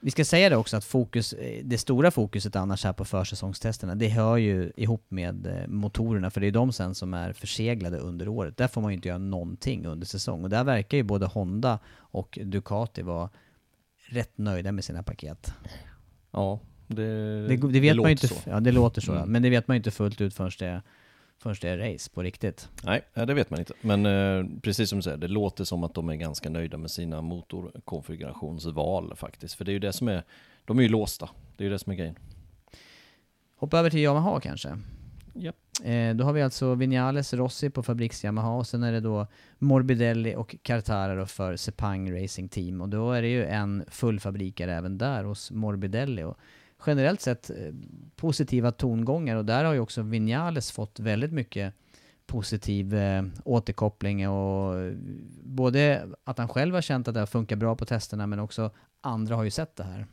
Vi ska säga det också att fokus, eh, det stora fokuset annars här på försäsongstesterna, det hör ju ihop med eh, motorerna, för det är de sen som är förseglade under året. Där får man ju inte göra någonting under säsong. Och där verkar ju både Honda och Ducati vara rätt nöjda med sina paket. Ja, det, Det, det vet man låter ju inte, så. ja det låter så, ja. Mm. men det vet man ju inte fullt ut förrän det, förrän det är race på riktigt. Nej, ja, det vet man inte. Men eh, precis som du säger, det låter som att de är ganska nöjda med sina motorkonfigurationsval faktiskt. För det är ju det som är, de är ju låsta. Det är ju det som är grejen. Hoppa över till Yamaha kanske. Japp. Eh, då har vi alltså Vinales Rossi på Fabriks Yamaha och sen är det då Morbidelli och Cartara då för Sepang Racing Team och då är det ju en fullfabrikare även där hos Morbidelli och generellt sett eh, positiva tongångar och där har ju också Vinales fått väldigt mycket positiv eh, återkoppling och eh, både att han själv har känt att det har funkat bra på testerna men också andra har ju sett det här.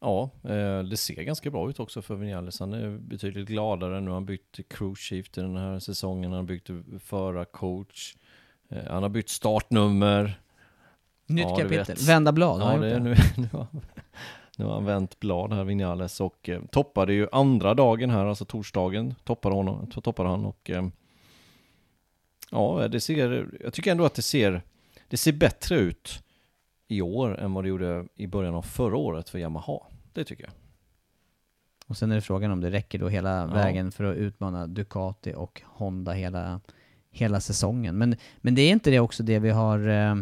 Ja, eh, det ser ganska bra ut också för Vinales. Han är betydligt gladare. Nu han bytt cruise chief till den här säsongen. Han har bytt förarcoach. Eh, han har bytt startnummer. Nytt Ja, kapitel. Vända blad. Ja, det gjort nu, nu, nu har han vänt blad här, Vinales, och eh, toppade ju andra dagen här, alltså torsdagen, toppade, honom, toppade han och eh, ja, det ser, jag tycker ändå att det ser, det ser bättre ut i år än vad det gjorde i början av förra året för Yamaha. Det tycker jag. Och sen är det frågan om det räcker då hela Ja. vägen för att utmana Ducati och Honda hela, hela säsongen. Men, men det är inte det också det vi har eh,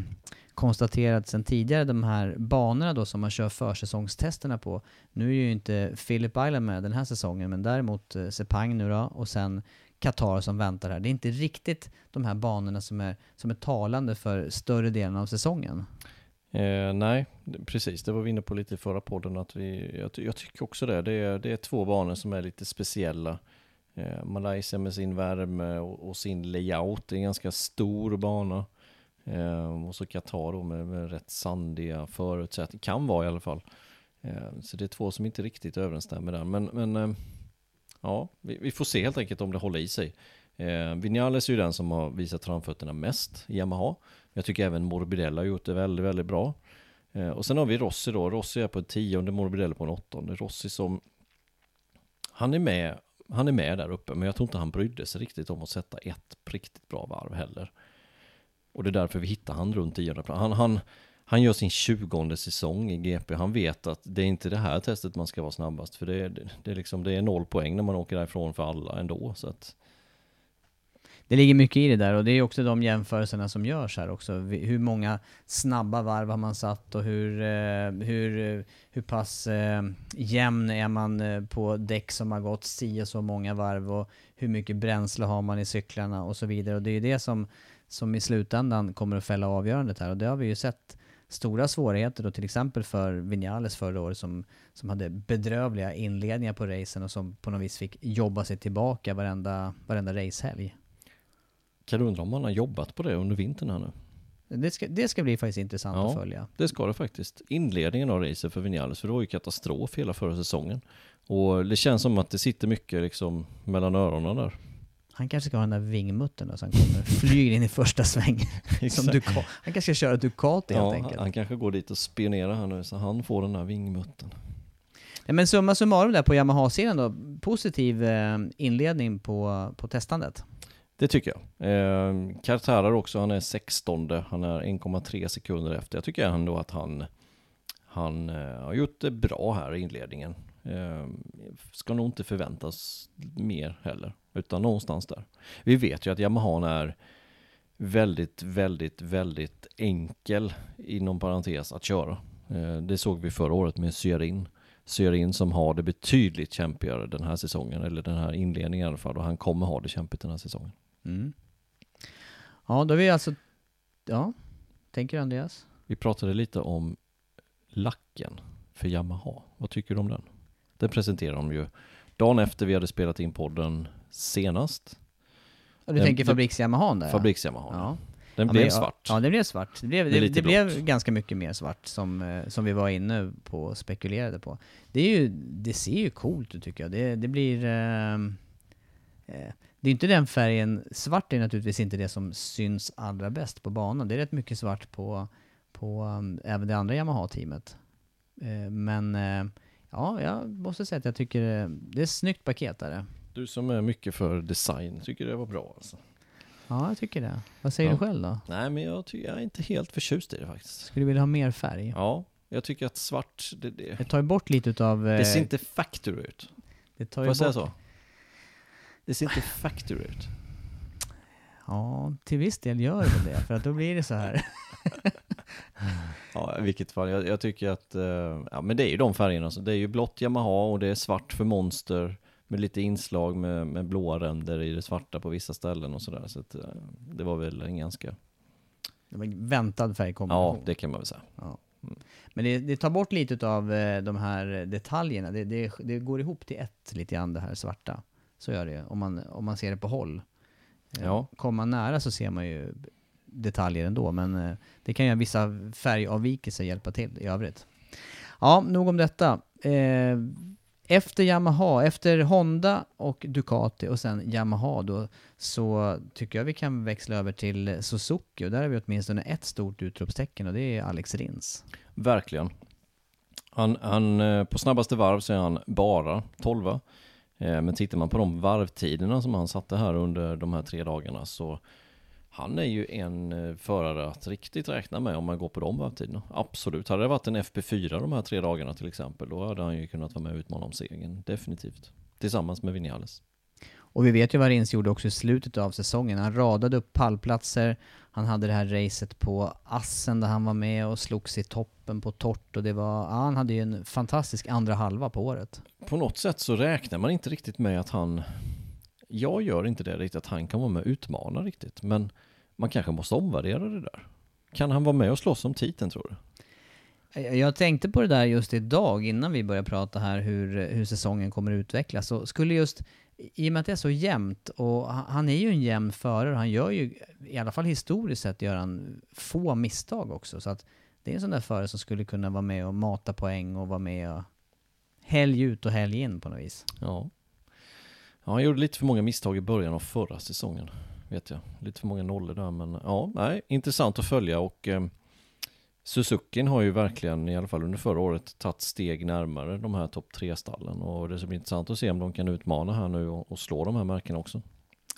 konstaterat sen tidigare, de här banorna då som man kör försäsongstesterna på. Nu är ju inte Philip Island med den här säsongen, men däremot eh, Sepang nu då och sen Qatar som väntar här. Det är inte riktigt de här banorna som är, som är talande för större delen av säsongen. Eh, nej, precis. Det var vi inne på lite i förra podden. Att vi, jag, jag tycker också det. Det är, det är två banor som är lite speciella. Eh, Malaysia med sin värme och, och sin layout. Det är en ganska stor bana. Eh, och så Qatar då med, med rätt sandiga förutsättningar. Kan vara i alla fall. Eh, så det är två som inte riktigt överensstämmer där. Men, men eh, ja, vi, vi får se helt enkelt om det håller i sig. Eh, Vinales är ju den som har visat framfötterna mest i Yamaha. Jag tycker även Morbidelli har gjort det väldigt, väldigt bra. Eh, och sen har vi Rossi då. Rossi är på en tionde, Morbidelli på en åttonde. Rossi som... Han är med, han är med där uppe, men jag tror inte han brydde sig riktigt om att sätta ett riktigt bra varv heller. Och det är därför vi hittar han runt tionde plats. Han, han, han gör sin tjugonde säsong i GP. Han vet att det är inte det här testet man ska vara snabbast. För det är, det, det är, liksom, det är noll poäng när man åker därifrån för alla ändå. Så att, Det ligger mycket i det där och det är också de jämförelserna som görs här också. Hur många snabba varv har man satt och hur, eh, hur, hur pass eh, jämn är man eh, på däck som har gått si och så många varv och hur mycket bränsle har man i cyklarna och så vidare. Och det är ju det som, som i slutändan kommer att fälla avgörandet här och det har vi ju sett stora svårigheter då till exempel för Vinales förra året som, som hade bedrövliga inledningar på racen och som på något vis fick jobba sig tillbaka varenda, varenda racehelg. kan du undra om man har jobbat på det under vintern här nu? Det ska, det ska bli faktiskt intressant Ja. att följa. Det ska det faktiskt. Inledningen av racet för Vinales, för det var ju katastrof hela förra säsongen. Och det känns som att det sitter mycket liksom mellan öronen där. Han kanske ska ha den där vingmuttern då, så han kommer flyger in i första sväng. Som han kanske ska köra Ducati helt Ja, enkelt. han kanske går dit och spionerar här nu så han får den där vingmuttern. Ja, men summa summarum där på Yamaha-sidan då, positiv eh, inledning på, på testandet. Det tycker jag. Eh, Kartarar också, han är 16 han är 1,3 sekunder efter. Jag tycker ändå att han, han eh, har gjort det bra här i inledningen. Eh, ska nog inte förväntas mer heller, utan någonstans där. Vi vet ju att Yamaha är väldigt, väldigt, väldigt enkel inom parentes att köra. Eh, det såg vi förra året med Syarin. Syarin som har det betydligt kämpigare den här säsongen, eller den här inledningen i alla fall, och han kommer ha det kämpigt den här säsongen. Mm. Ja, då är vi alltså... Ja, tänker Andreas? Vi pratade lite om lacken för Yamaha. Vad tycker du om den? Den presenterade de ju dagen efter vi hade spelat in podden senast. Ja, du Den- tänker det- fabriks-Yamahan där? Fabriks-Yamaha. Ja. Den Ja, blev men, svart. Ja, det blev svart. Det blev, det, det blev ganska mycket mer svart som, eh, som vi var inne på och spekulerade på. Det, är ju, det ser ju coolt ut tycker jag. Det, det blir... ehm, eh, det är inte den färgen, svart är naturligtvis inte det som syns allra bäst på banan. Det är rätt mycket svart på, på um, även det andra Yamaha-teamet. Eh, men eh, ja, jag måste säga att jag tycker eh, det är ett snyggt paket där. Du som är mycket för design, tycker det var bra alltså. Ja, jag tycker det. Vad säger Ja. du själv då? Nej, men jag, jag är inte helt förtjust i det faktiskt. Skulle du vilja ha mer färg? Ja, jag tycker att svart, det, det, Det tar ju bort lite utav... det ser eh, inte factory ut. det tar Får jag säga bort, så? Det ser inte factory ut. Ja, till viss del gör det det, för att då blir det så här. Ja, i vilket fall. Jag, jag tycker att, eh, ja men det är ju de färgerna. Så det är ju blått Yamaha och det är svart för Monster med lite inslag med, med blåa ränder i det svarta på vissa ställen och sådär. Så att, eh, det var väl en ganska, Det var en väntad färgkombination. ja det kan man väl säga. Men det, det tar bort lite av eh, de här detaljerna. Det, det, det går ihop till ett lite grann det här svarta. Så gör det om man, om man ser det på håll. Eh, Ja. Kommer man nära så ser man ju detaljer ändå, men eh, det kan ju vissa färgavvikelser hjälpa till i övrigt. Ja, nog om detta. Eh, efter Yamaha, efter Honda och Ducati och sen Yamaha då, så tycker jag vi kan växla över till Suzuki och där har vi åtminstone ett stort utropstecken och det är Alex Rins. Verkligen. Han, han, eh, på snabbaste varv så är han bara 12 Men tittar man på de varvtiderna som han satte här under de här tre dagarna så han är ju en eh, förare att riktigt räkna med om man går på de varvtiderna. Absolut. Hade det varit en FP4 de här tre dagarna till exempel, då hade han ju kunnat vara med och utmana om segern. Definitivt. Tillsammans med Vinales. Och vi vet ju vad Rins gjorde också i slutet av säsongen. Han radade upp pallplatser, han hade det här racet på Assen där han var med och slogs i toppen på torrt och det var, ja, han hade ju en fantastisk andra halva på året. På något sätt så räknar man inte riktigt med att han, jag gör inte det riktigt, att han kan vara med och utmana riktigt, men man kanske måste omvärdera det där. Kan han vara med och slåss om titeln tror du? Jag tänkte på det där just idag innan vi började prata här hur, hur säsongen kommer att utvecklas. Så skulle just, i och med att det är så jämnt och han är ju en jämn förare han gör ju, i alla fall historiskt sett, gör han få misstag också. Så att det är en sån där förare som skulle kunna vara med och mata poäng och vara med och helg ut och helg in på något vis. Ja. ja, han gjorde lite för många misstag i början av förra säsongen vet jag. Lite för många nollor där, men ja, nej, intressant att följa och eh, Suzuki har ju verkligen, i alla fall under förra året, tagit steg närmare de här topp tre stallen och det ska bli intressant att se om de kan utmana här nu och, och slå de här märkena också.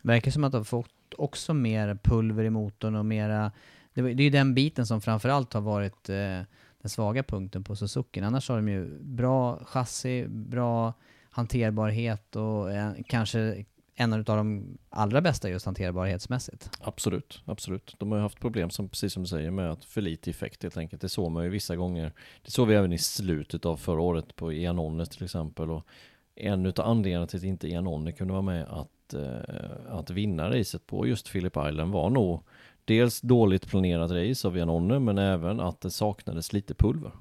Verkar som att de har fått också mer pulver i motorn och mera, det, det är ju den biten som framförallt har varit eh, den svaga punkten på Suzuki. Annars har de ju bra chassi, bra hanterbarhet och eh, kanske en av de allra bästa just hanterbarhetsmässigt. Absolut, absolut. De har ju haft problem, som, precis som du säger, med att för lite effekt helt enkelt. Det såg man ju vissa gånger. Det såg vi även i slutet av förra året på Ianone till exempel. Och en av anledningarna till att inte Ianone kunde vara med att, eh, att vinna racet på just Philip Island var nog dels dåligt planerat race av Ianone, men även att det saknades lite pulver.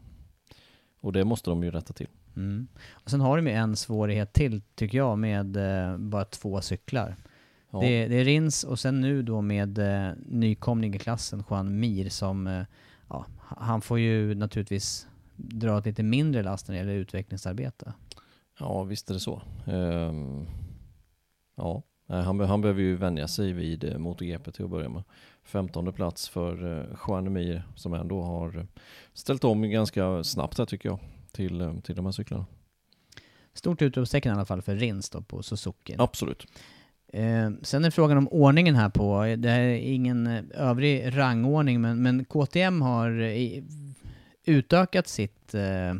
Och det måste de ju rätta till. Mm. Och sen har de ju en svårighet till, tycker jag, med eh, bara två cyklar. Ja. Det, det, är Rins och sen nu då med eh, nykomling i klassen, Juan Mir, som eh, ja, han får ju naturligtvis dra ett lite mindre last när det gäller utvecklingsarbete. Ja, visst är det så. Um, ja, han, han behöver ju vänja sig vid eh, MotoGP till att börja med. 15 plats för eh, Juan Mir som ändå har ställt om ganska snabbt här tycker jag till, eh, till de här cyklarna. Stort utropstecken i alla fall för Rins då på Suzuki. Absolut. Eh, sen är frågan om ordningen här på, det här är ingen eh, övrig rangordning, men, men KTM har i, utökat sitt, eh,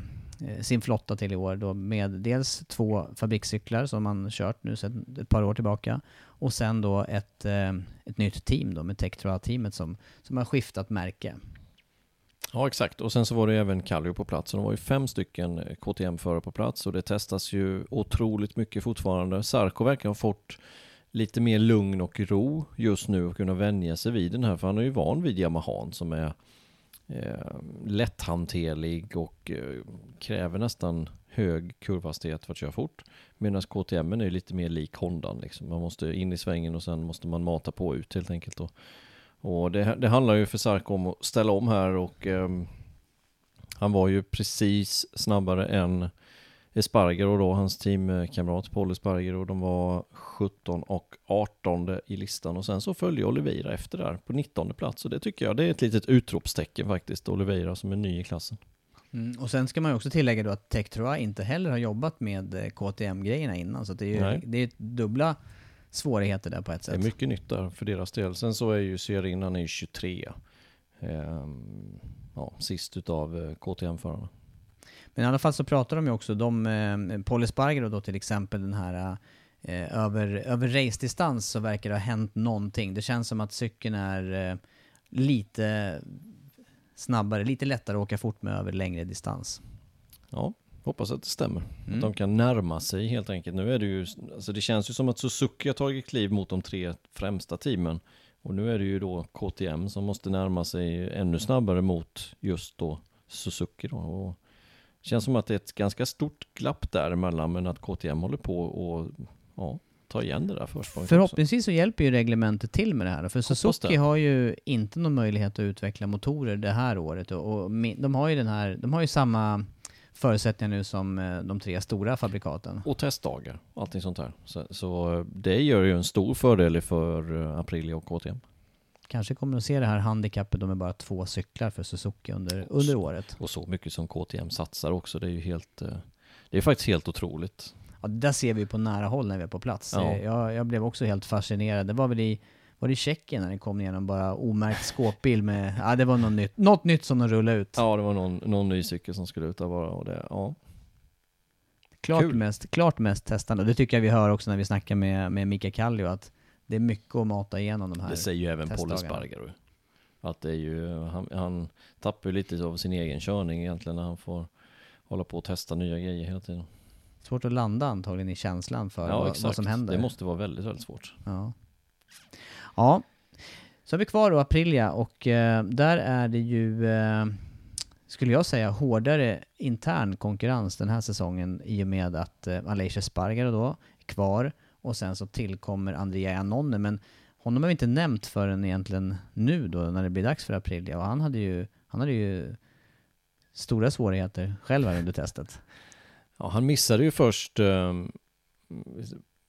sin flotta till i år då med dels två fabrikscyklar som man kört nu sedan ett par år tillbaka och sen då ett, eh, ett nytt team då med Tektroa-teamet som, som har skiftat märke. Ja exakt, och sen så var det även Kallio på plats. Så de var ju fem stycken eh, KTM-förare på plats och det testas ju otroligt mycket fortfarande. Sarko verkar ha fått lite mer lugn och ro just nu och kunna vänja sig vid den här, för han är ju van vid Yamahan som är eh, lätthanterlig och eh, kräver nästan hög kurvhastighet för att köra fort. Medan KTM är lite mer lik Hondan liksom. Man måste in i svängen och sen måste man mata på ut helt enkelt. Och och det, det handlar ju för Sarko om att ställa om här och eh, han var ju precis snabbare än Esparger och då hans teamkamrat Paul Esparger och de var 17 och 18 i listan och sen så följde Oliveira efter där på 19 plats. Och det tycker jag det är ett litet utropstecken faktiskt, Oliveira som är ny i klassen. Mm, och sen ska man ju också tillägga då att Tektroa inte heller har jobbat med eh, KTM-grejerna innan. Så det är ju det är dubbla svårigheter där på ett sätt. Det är mycket nytt där för deras del. Sen så är ju Sierin, han är 23. Ehm, ja, sist utav eh, KTM-förarna. Men i alla fall så pratar de ju också, de, eh, Paul Espargaro då till exempel, den här eh, över, över race-distans så verkar det ha hänt någonting. Det känns som att cykeln är eh, lite snabbare, lite lättare att åka fort med över längre distans. Ja, Hoppas att det stämmer. Mm. Att de kan närma sig helt enkelt. Nu är det ju, alltså det känns ju som att Suzuki har tagit kliv mot de tre främsta teamen. Och nu är det ju då KTM som måste närma sig ännu snabbare mot just då Suzuki då. Och det känns som att det är ett ganska stort glapp däremellan men att KTM håller på och ja, ta igen det där försprånget Förhoppningsvis så hjälper ju reglementet till med det här. För Suzuki har ju inte någon möjlighet att utveckla motorer det här året och, och de har ju den här, de har ju samma förutsättningar nu som eh, de tre stora fabrikaten. Och testdagar, allting sånt där. Så, så det gör ju en stor fördel för eh, Aprilia och KTM. Kanske kommer att se det här handikappet med bara två cyklar för Suzuki under, under året. Och så mycket som KTM satsar också, det är ju helt... eh, Det är faktiskt helt otroligt. Ja, det där ser vi på nära håll när vi är på plats. Ja. Jag, jag blev också helt fascinerad. Det var väl i, var det i Tjeckien när det kom igenom bara omärkt skåpbil med, ja det var något nytt, något nytt som de rullade ut. Ja, det var någon, någon ny cykel som skulle ut där bara och det, ja. klart, kul. mest, klart mest testande. Det tycker jag vi hör också när vi snackar med, med Mika Kallio att det är mycket att mata igenom de här. Det säger ju även testdagarna. Espargaro. Att det är ju, han, han tappar ju lite av sin egen körning egentligen när han får hålla på och testa nya grejer hela tiden. Svårt att landa antagligen i känslan för vad, vad som händer. Det måste vara väldigt, väldigt svårt. Ja. Ja. Så har vi kvar då Aprilia och eh, där är det ju, eh, skulle jag säga, hårdare intern konkurrens den här säsongen i och med att eh, Aleix Espargaro då är kvar och sen så tillkommer Andrea Janone men honom har vi inte nämnt förrän egentligen nu då när det blir dags för Aprilia och han hade ju, han hade ju stora svårigheter själv här under testet. Ja, han missade ju först, um,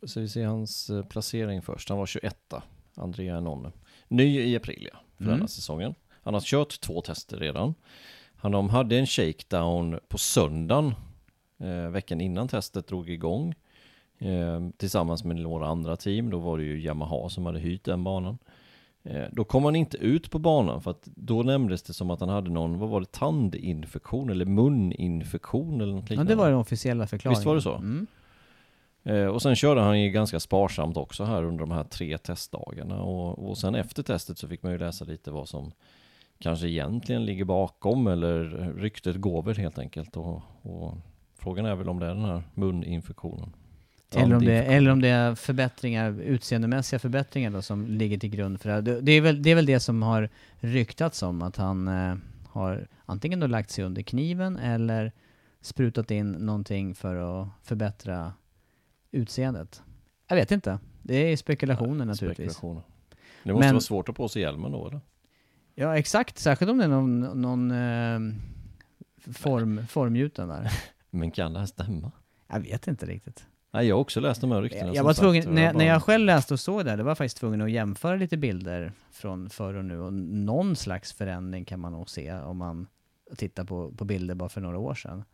så vi ser hans eh, placering först. Han var 21 Andrea Nonne. Ny i Aprilia för Mm. denna säsongen. Han har kört två tester redan. Han de hade en shakedown på söndagen eh, veckan innan testet drog igång. Eh, tillsammans med några andra team. Då var det ju Yamaha som hade hyrt den banan. Eh, då kom han inte ut på banan för att då nämndes det som att han hade någon, vad var det, tandinfektion eller muninfektion eller något Ja, liknande. det var den officiella förklaringen. Visst var det så? Mm. Eh, och sen körde han ju ganska sparsamt också här under de här tre testdagarna. Och, och sen efter testet så fick man ju läsa lite vad som kanske egentligen ligger bakom eller ryktet går väl helt enkelt. Och, och frågan är väl om det är den här muninfektionen. Eller om, det, eller om det är förbättringar, utseendemässiga förbättringar då som ligger till grund för det här. Det, är väl, det är väl det som har ryktats om, att han eh, har antingen då lagt sig under kniven eller sprutat in någonting för att förbättra utseendet. Jag vet inte. Det är spekulationer naturligtvis. Spekulationer. Det måste Men- vara svårt att på sig hjälmen då eller? Ja, exakt. Särskilt om det är någon, någon eh, form, formgjuten där. Men kan det här stämma? Jag vet inte riktigt. Nej, jag har också läst de här ryktena. Jag var tvungen, Det när, jag- bara- när jag själv läste och såg det, här, det var jag faktiskt tvungen att jämföra lite bilder från förr och nu. Och någon slags förändring kan man nog se om man tittar på, på bilder bara för några år sedan.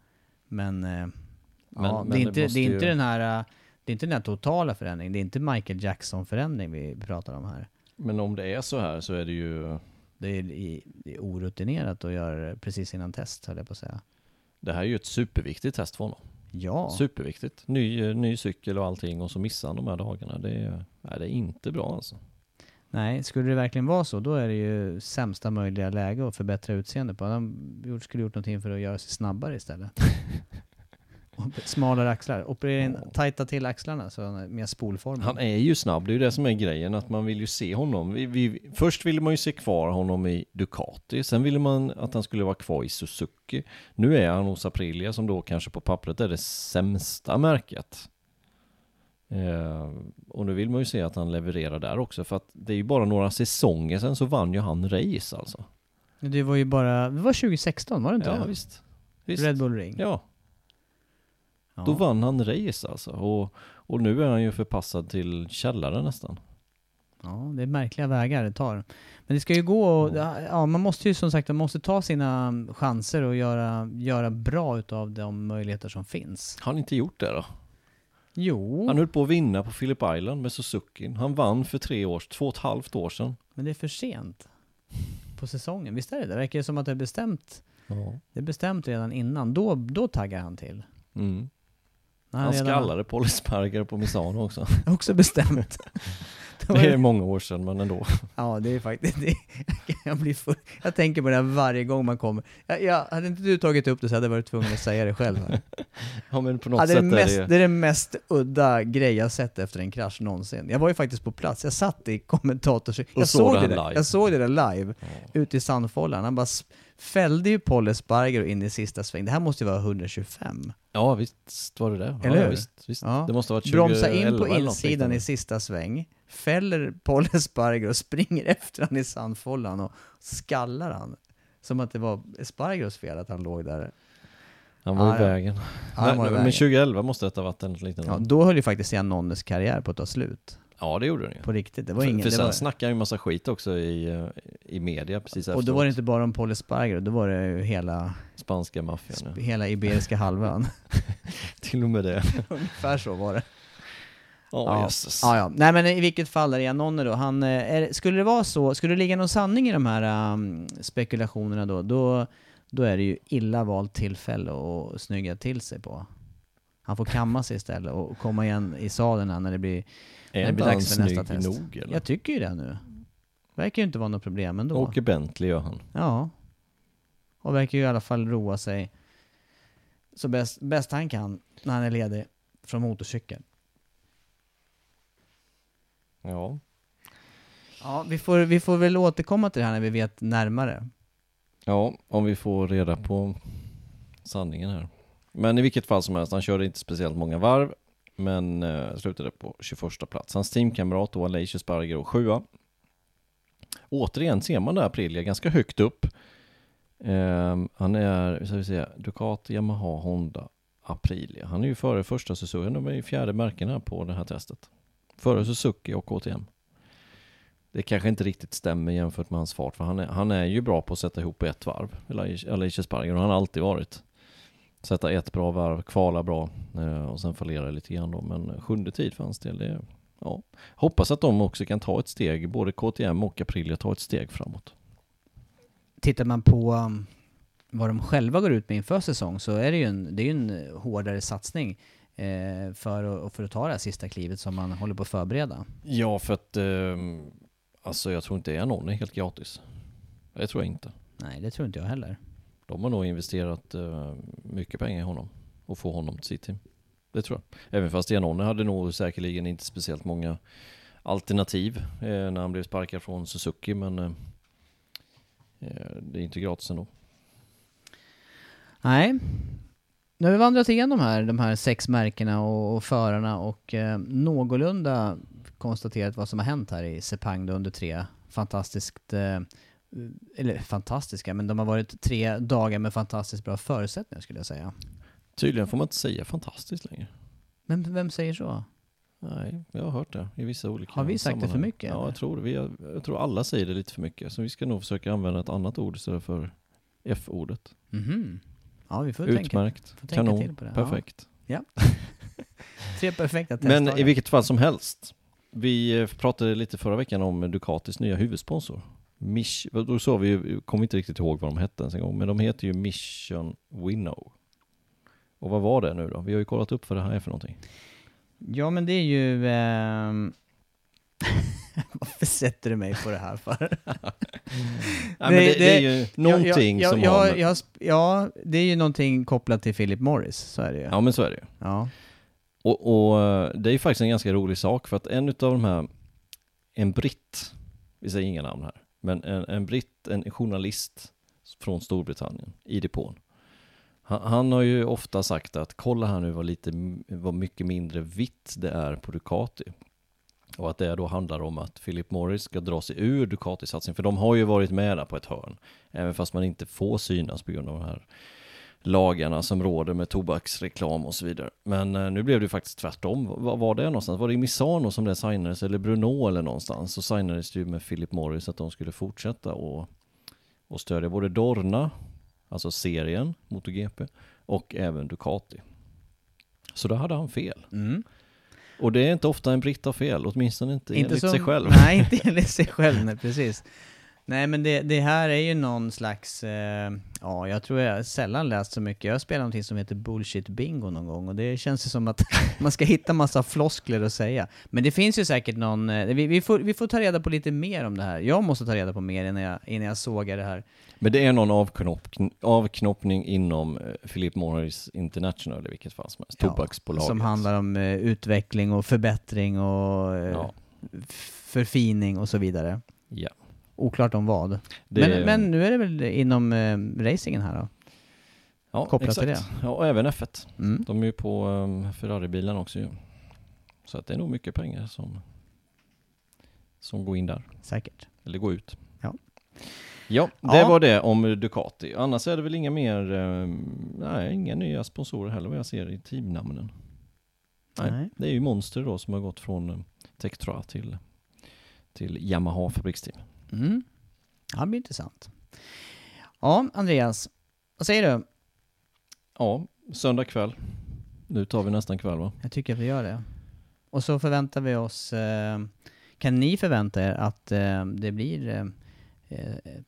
Men, eh, ja, men det är det inte, måste det är ju- inte den här, det är inte den här totala förändringen. Det är inte Michael Jackson-förändring vi pratar om här. Men om det är så här så är det ju Det är, det är orutinerat att göra det precis innan test, höll jag på att säga. Det här är ju ett superviktigt test för honom. Ja, Superviktigt. Ny, ny cykel och allting och så missar han de här dagarna. Det är, nej, det är inte bra alltså. nej, skulle det verkligen vara så, då är det ju sämsta möjliga läge att förbättra utseende på. Han skulle gjort någonting för att göra sig snabbare istället. Smalare axlar. Operera in, tajta till axlarna så han är mer spolformad. Han är ju snabb, det är ju det som är grejen, att man vill ju se honom. Vi, vi, först ville man ju se kvar honom i Ducati, sen ville man att han skulle vara kvar i Suzuki. Nu är han hos Aprilia som då kanske på pappret är det sämsta märket. Eh, och nu vill man ju se att han levererar där också, för att det är ju bara några säsonger sedan så vann ju han race alltså. Det var ju bara, det var 2016 var det inte Ja, det? visst. visst. Red Bull Ring. Ja, Ja. då vann han race alltså. Och, och nu är han ju förpassad till källaren nästan. Ja, det är märkliga vägar det tar. Men det ska ju gå och, ja, man måste ju som sagt, man måste ta sina chanser och göra, göra bra utav de möjligheter som finns. Har han inte gjort det då? Jo, Han höll på att vinna på Phillip Island med Suzuki. Han vann för tre år, två och ett halvt år sedan. men det är för sent på säsongen. Visst är det det? Det verkar som att det är bestämt, det är bestämt redan innan. Då, då taggar han till. Mm. När Han skallade Paul Espargaro på Misano också. Också bestämt. Det Det är många år sedan, men ändå. Ja, det är faktiskt... Det, jag, blir full, jag tänker på det här varje gång man kommer. Jag, jag, hade inte du tagit upp det så hade jag varit tvungen att säga det själv. Här. Ja, men på något Ja, det, är sätt mest, är det det... är den mest udda grej jag sett efter en krasch någonsin. Jag var ju faktiskt på plats, jag satt i kommentators... Jag såg såg, det där, jag såg det där live, ute i sandfållan. Han bara fällde ju Paul Espargaro in i sista sväng. Det här måste ju vara 125. Ja, visst var det det. Eller ja, hur? Visst, visst. Ja. Det måste ha varit Bromsa 2011 in på insidan i sista sväng, fäller Paul Espargaro och springer efter han i sandfållan och skallar han. Som att det var Espargaros fel att han låg där. Han var Ja, i vägen. Ja, han var i men vägen. 2011 måste detta ha varit en liten... Ja, då höll ju faktiskt Janonnes karriär på att ta slut. Det gjorde den ju. På riktigt. Det var för, ingen... för det sen var, snackade han ju massa skit också i, eh, i media precis och efteråt. då var det inte bara om Paul Espargaro, då var det ju hela, Spanska maffian, ja. hela Iberiska halvön. Till och med det. Ungefär så var det. Ja, Ja. jösses. Ja, ja. Nej men i vilket fall är Janone då, han, eh, är, skulle det vara så, skulle det ligga någon sanning i de här um, spekulationerna då, då, då är det ju illa valt tillfälle att snygga till sig på. Han får kamma sig istället och komma igen i sadeln när det blir, när Är det blir dags för nästa test. nog eller? Jag tycker ju det nu. Verkar ju inte vara något problem ändå. Åker Bentley gör han. Ja. Och verkar ju i alla fall roa sig så bäst, bäst han kan när han är ledig från motorcykel. Ja. Ja, vi får, vi får väl återkomma till det här när vi vet närmare. Ja, om vi får reda på sanningen här. Men i vilket fall som helst, han körde inte speciellt många varv, men eh, slutade på 21 plats. Hans teamkamrat då, Alicio Sparger och sjua. Återigen ser man det här Aprilia ganska högt upp. Eh, han är, ska vi se, Ducati, Yamaha, Honda, Aprilia. Han är ju före första Suzuki, de är ju fjärde märkena på det här testet. Före Suzuki och KTM. Det kanske inte riktigt stämmer jämfört med hans fart, för han är, han är ju bra på att sätta ihop ett varv. Alicio Sparger och han har alltid varit. Sätta ett bra varv, kvala bra eh, och sen fallera lite grann då. Men sjunde tid för hans del, det ja. Hoppas att de också kan ta ett steg, både KTM och Aprilia tar ett steg framåt. Tittar man på um, vad de själva går ut med inför säsong så är det ju en, det är en hårdare satsning eh, för, att, för att ta det här sista klivet som man håller på att förbereda. Ja, för att eh, alltså jag tror inte det är någon är helt gratis. Det tror jag inte. Nej, det tror inte jag heller. De har nog investerat uh, mycket pengar i honom och få honom till sitt team. Det tror jag. Även fast Janone hade nog säkerligen inte speciellt många alternativ eh, när han blev sparkad från Suzuki, men eh, eh, det är inte gratis ändå. Nej. Nu har vi vandrat igenom här, de här sex märkena och, och förarna och eh, någorlunda konstaterat vad som har hänt här i Sepang under tre fantastiskt, eh, eller fantastiska, men de har varit tre dagar med fantastiskt bra förutsättningar skulle jag säga. Tydligen får man inte säga fantastiskt längre. Men vem säger så? Nej, jag har hört det i vissa olika Har vi sagt det för sammanhang. mycket, Ja, eller? jag tror. Vi har, jag tror alla säger det lite för mycket. Så vi ska nog försöka använda ett annat ord istället för F-ordet. Mhm. Ja, vi får tänka. Utmärkt, får tänka kanon, till på det. perfekt. Ja. Tre perfekta testdagar. Men i vilket fall som helst. Vi eh, pratade lite förra veckan om Ducatis nya huvudsponsor. Mich, då sa vi ju, kommer inte riktigt ihåg vad de hette ens en gång, men de heter ju Mission Winnow. Och vad var det nu då? Vi har ju kollat upp vad det här är för någonting. Ja, men det är ju... ehm, Varför sätter du mig på det här för? Ja, men det, det, är ju någonting ja, som ja, har ja, med, ja, det är ju någonting kopplat till Philip Morris, så är det ju. Ja men så är det ju. Ja. Och, och eh, det är ju faktiskt en ganska rolig sak för att en utav de här, en britt, vi säger inga namn här, men en, en britt, en journalist från Storbritannien i depån. Han, han har ju ofta sagt att kolla här nu vad lite, vad mycket mindre vitt det är på Ducati. Och att det då handlar om att Philip Morris ska dra sig ur Ducati-satsningen, för de har ju varit med där på ett hörn. Även fast man inte får synas på grund av de här lagarna som råder med tobaksreklam och så vidare. Men eh, nu blev det faktiskt tvärtom. Var var det någonstans? Var det i Misano som det signades eller Bruno eller någonstans? Så signades det ju med Philip Morris att de skulle fortsätta och, och stödja både Dorna, alltså serien MotoGP, och även Ducati. Så då hade han fel. Mm. Och det är inte ofta en britt har fel, åtminstone inte, enligt som- sig själv. Nej, inte enligt sig själv, nej precis. Nej men det, det här är ju någon slags, eh, ja jag tror jag sällan läst så mycket. Jag har spelat någonting som heter bullshit bingo någon gång och det känns ju som att man ska hitta massa floskler att säga. Men det finns ju säkert någon, eh, vi, vi, får, vi får ta reda på lite mer om det här. Jag måste ta reda på mer innan jag, innan jag sågar det här. Men det är någon avknopp, avknoppning inom eh, Philip Morris International i vilket fall som helst, Ja, tobaksbolaget. Som handlar om eh, utveckling och förbättring och eh, Ja, förfining och så vidare. ja. Oklart om vad. Det- Men, men nu är det väl inom eh, racingen här då? ja kopplat till exakt. Ja, och även F1. Mm. De är ju på um, Ferrari-bilen också ju. Så att det är nog mycket pengar som, som går in där. Säkert. Eller går ut. Ja, det Ja. var det om Ducati. Annars är det väl inga mer, eh, nej, inga nya sponsorer heller vad jag ser i teamnamnen. Nej, Nej. Det är ju Monster då som har gått från eh, Tektra till, till Yamaha fabriksteam. Mm. Ja, det blir intressant. Ja, Andreas, vad säger du? Ja, söndag kväll. Nu tar vi nästan kväll va? Jag tycker att vi gör det. Och så förväntar vi oss, eh, kan ni förvänta er att eh, det blir eh, eh,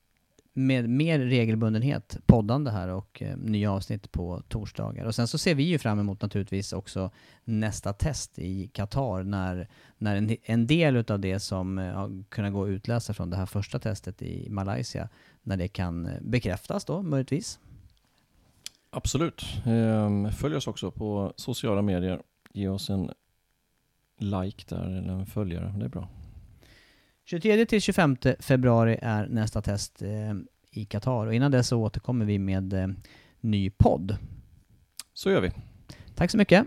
med mer regelbundenhet poddande här och eh, nya avsnitt på torsdagar. Och sen så ser vi ju fram emot naturligtvis också nästa test i Qatar när, när en, en del utav det som eh, har kunnat gå att utläsa från det här första testet i Malaysia, när det kan eh, bekräftas då möjligtvis. Absolut. Ehm, Följ oss också på sociala medier. Ge oss en like där eller en följare. Det är bra. 23 till 25 februari är nästa test eh, i Qatar och innan dess så återkommer vi med eh, ny podd. Så gör vi. Tack så mycket!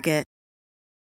Target.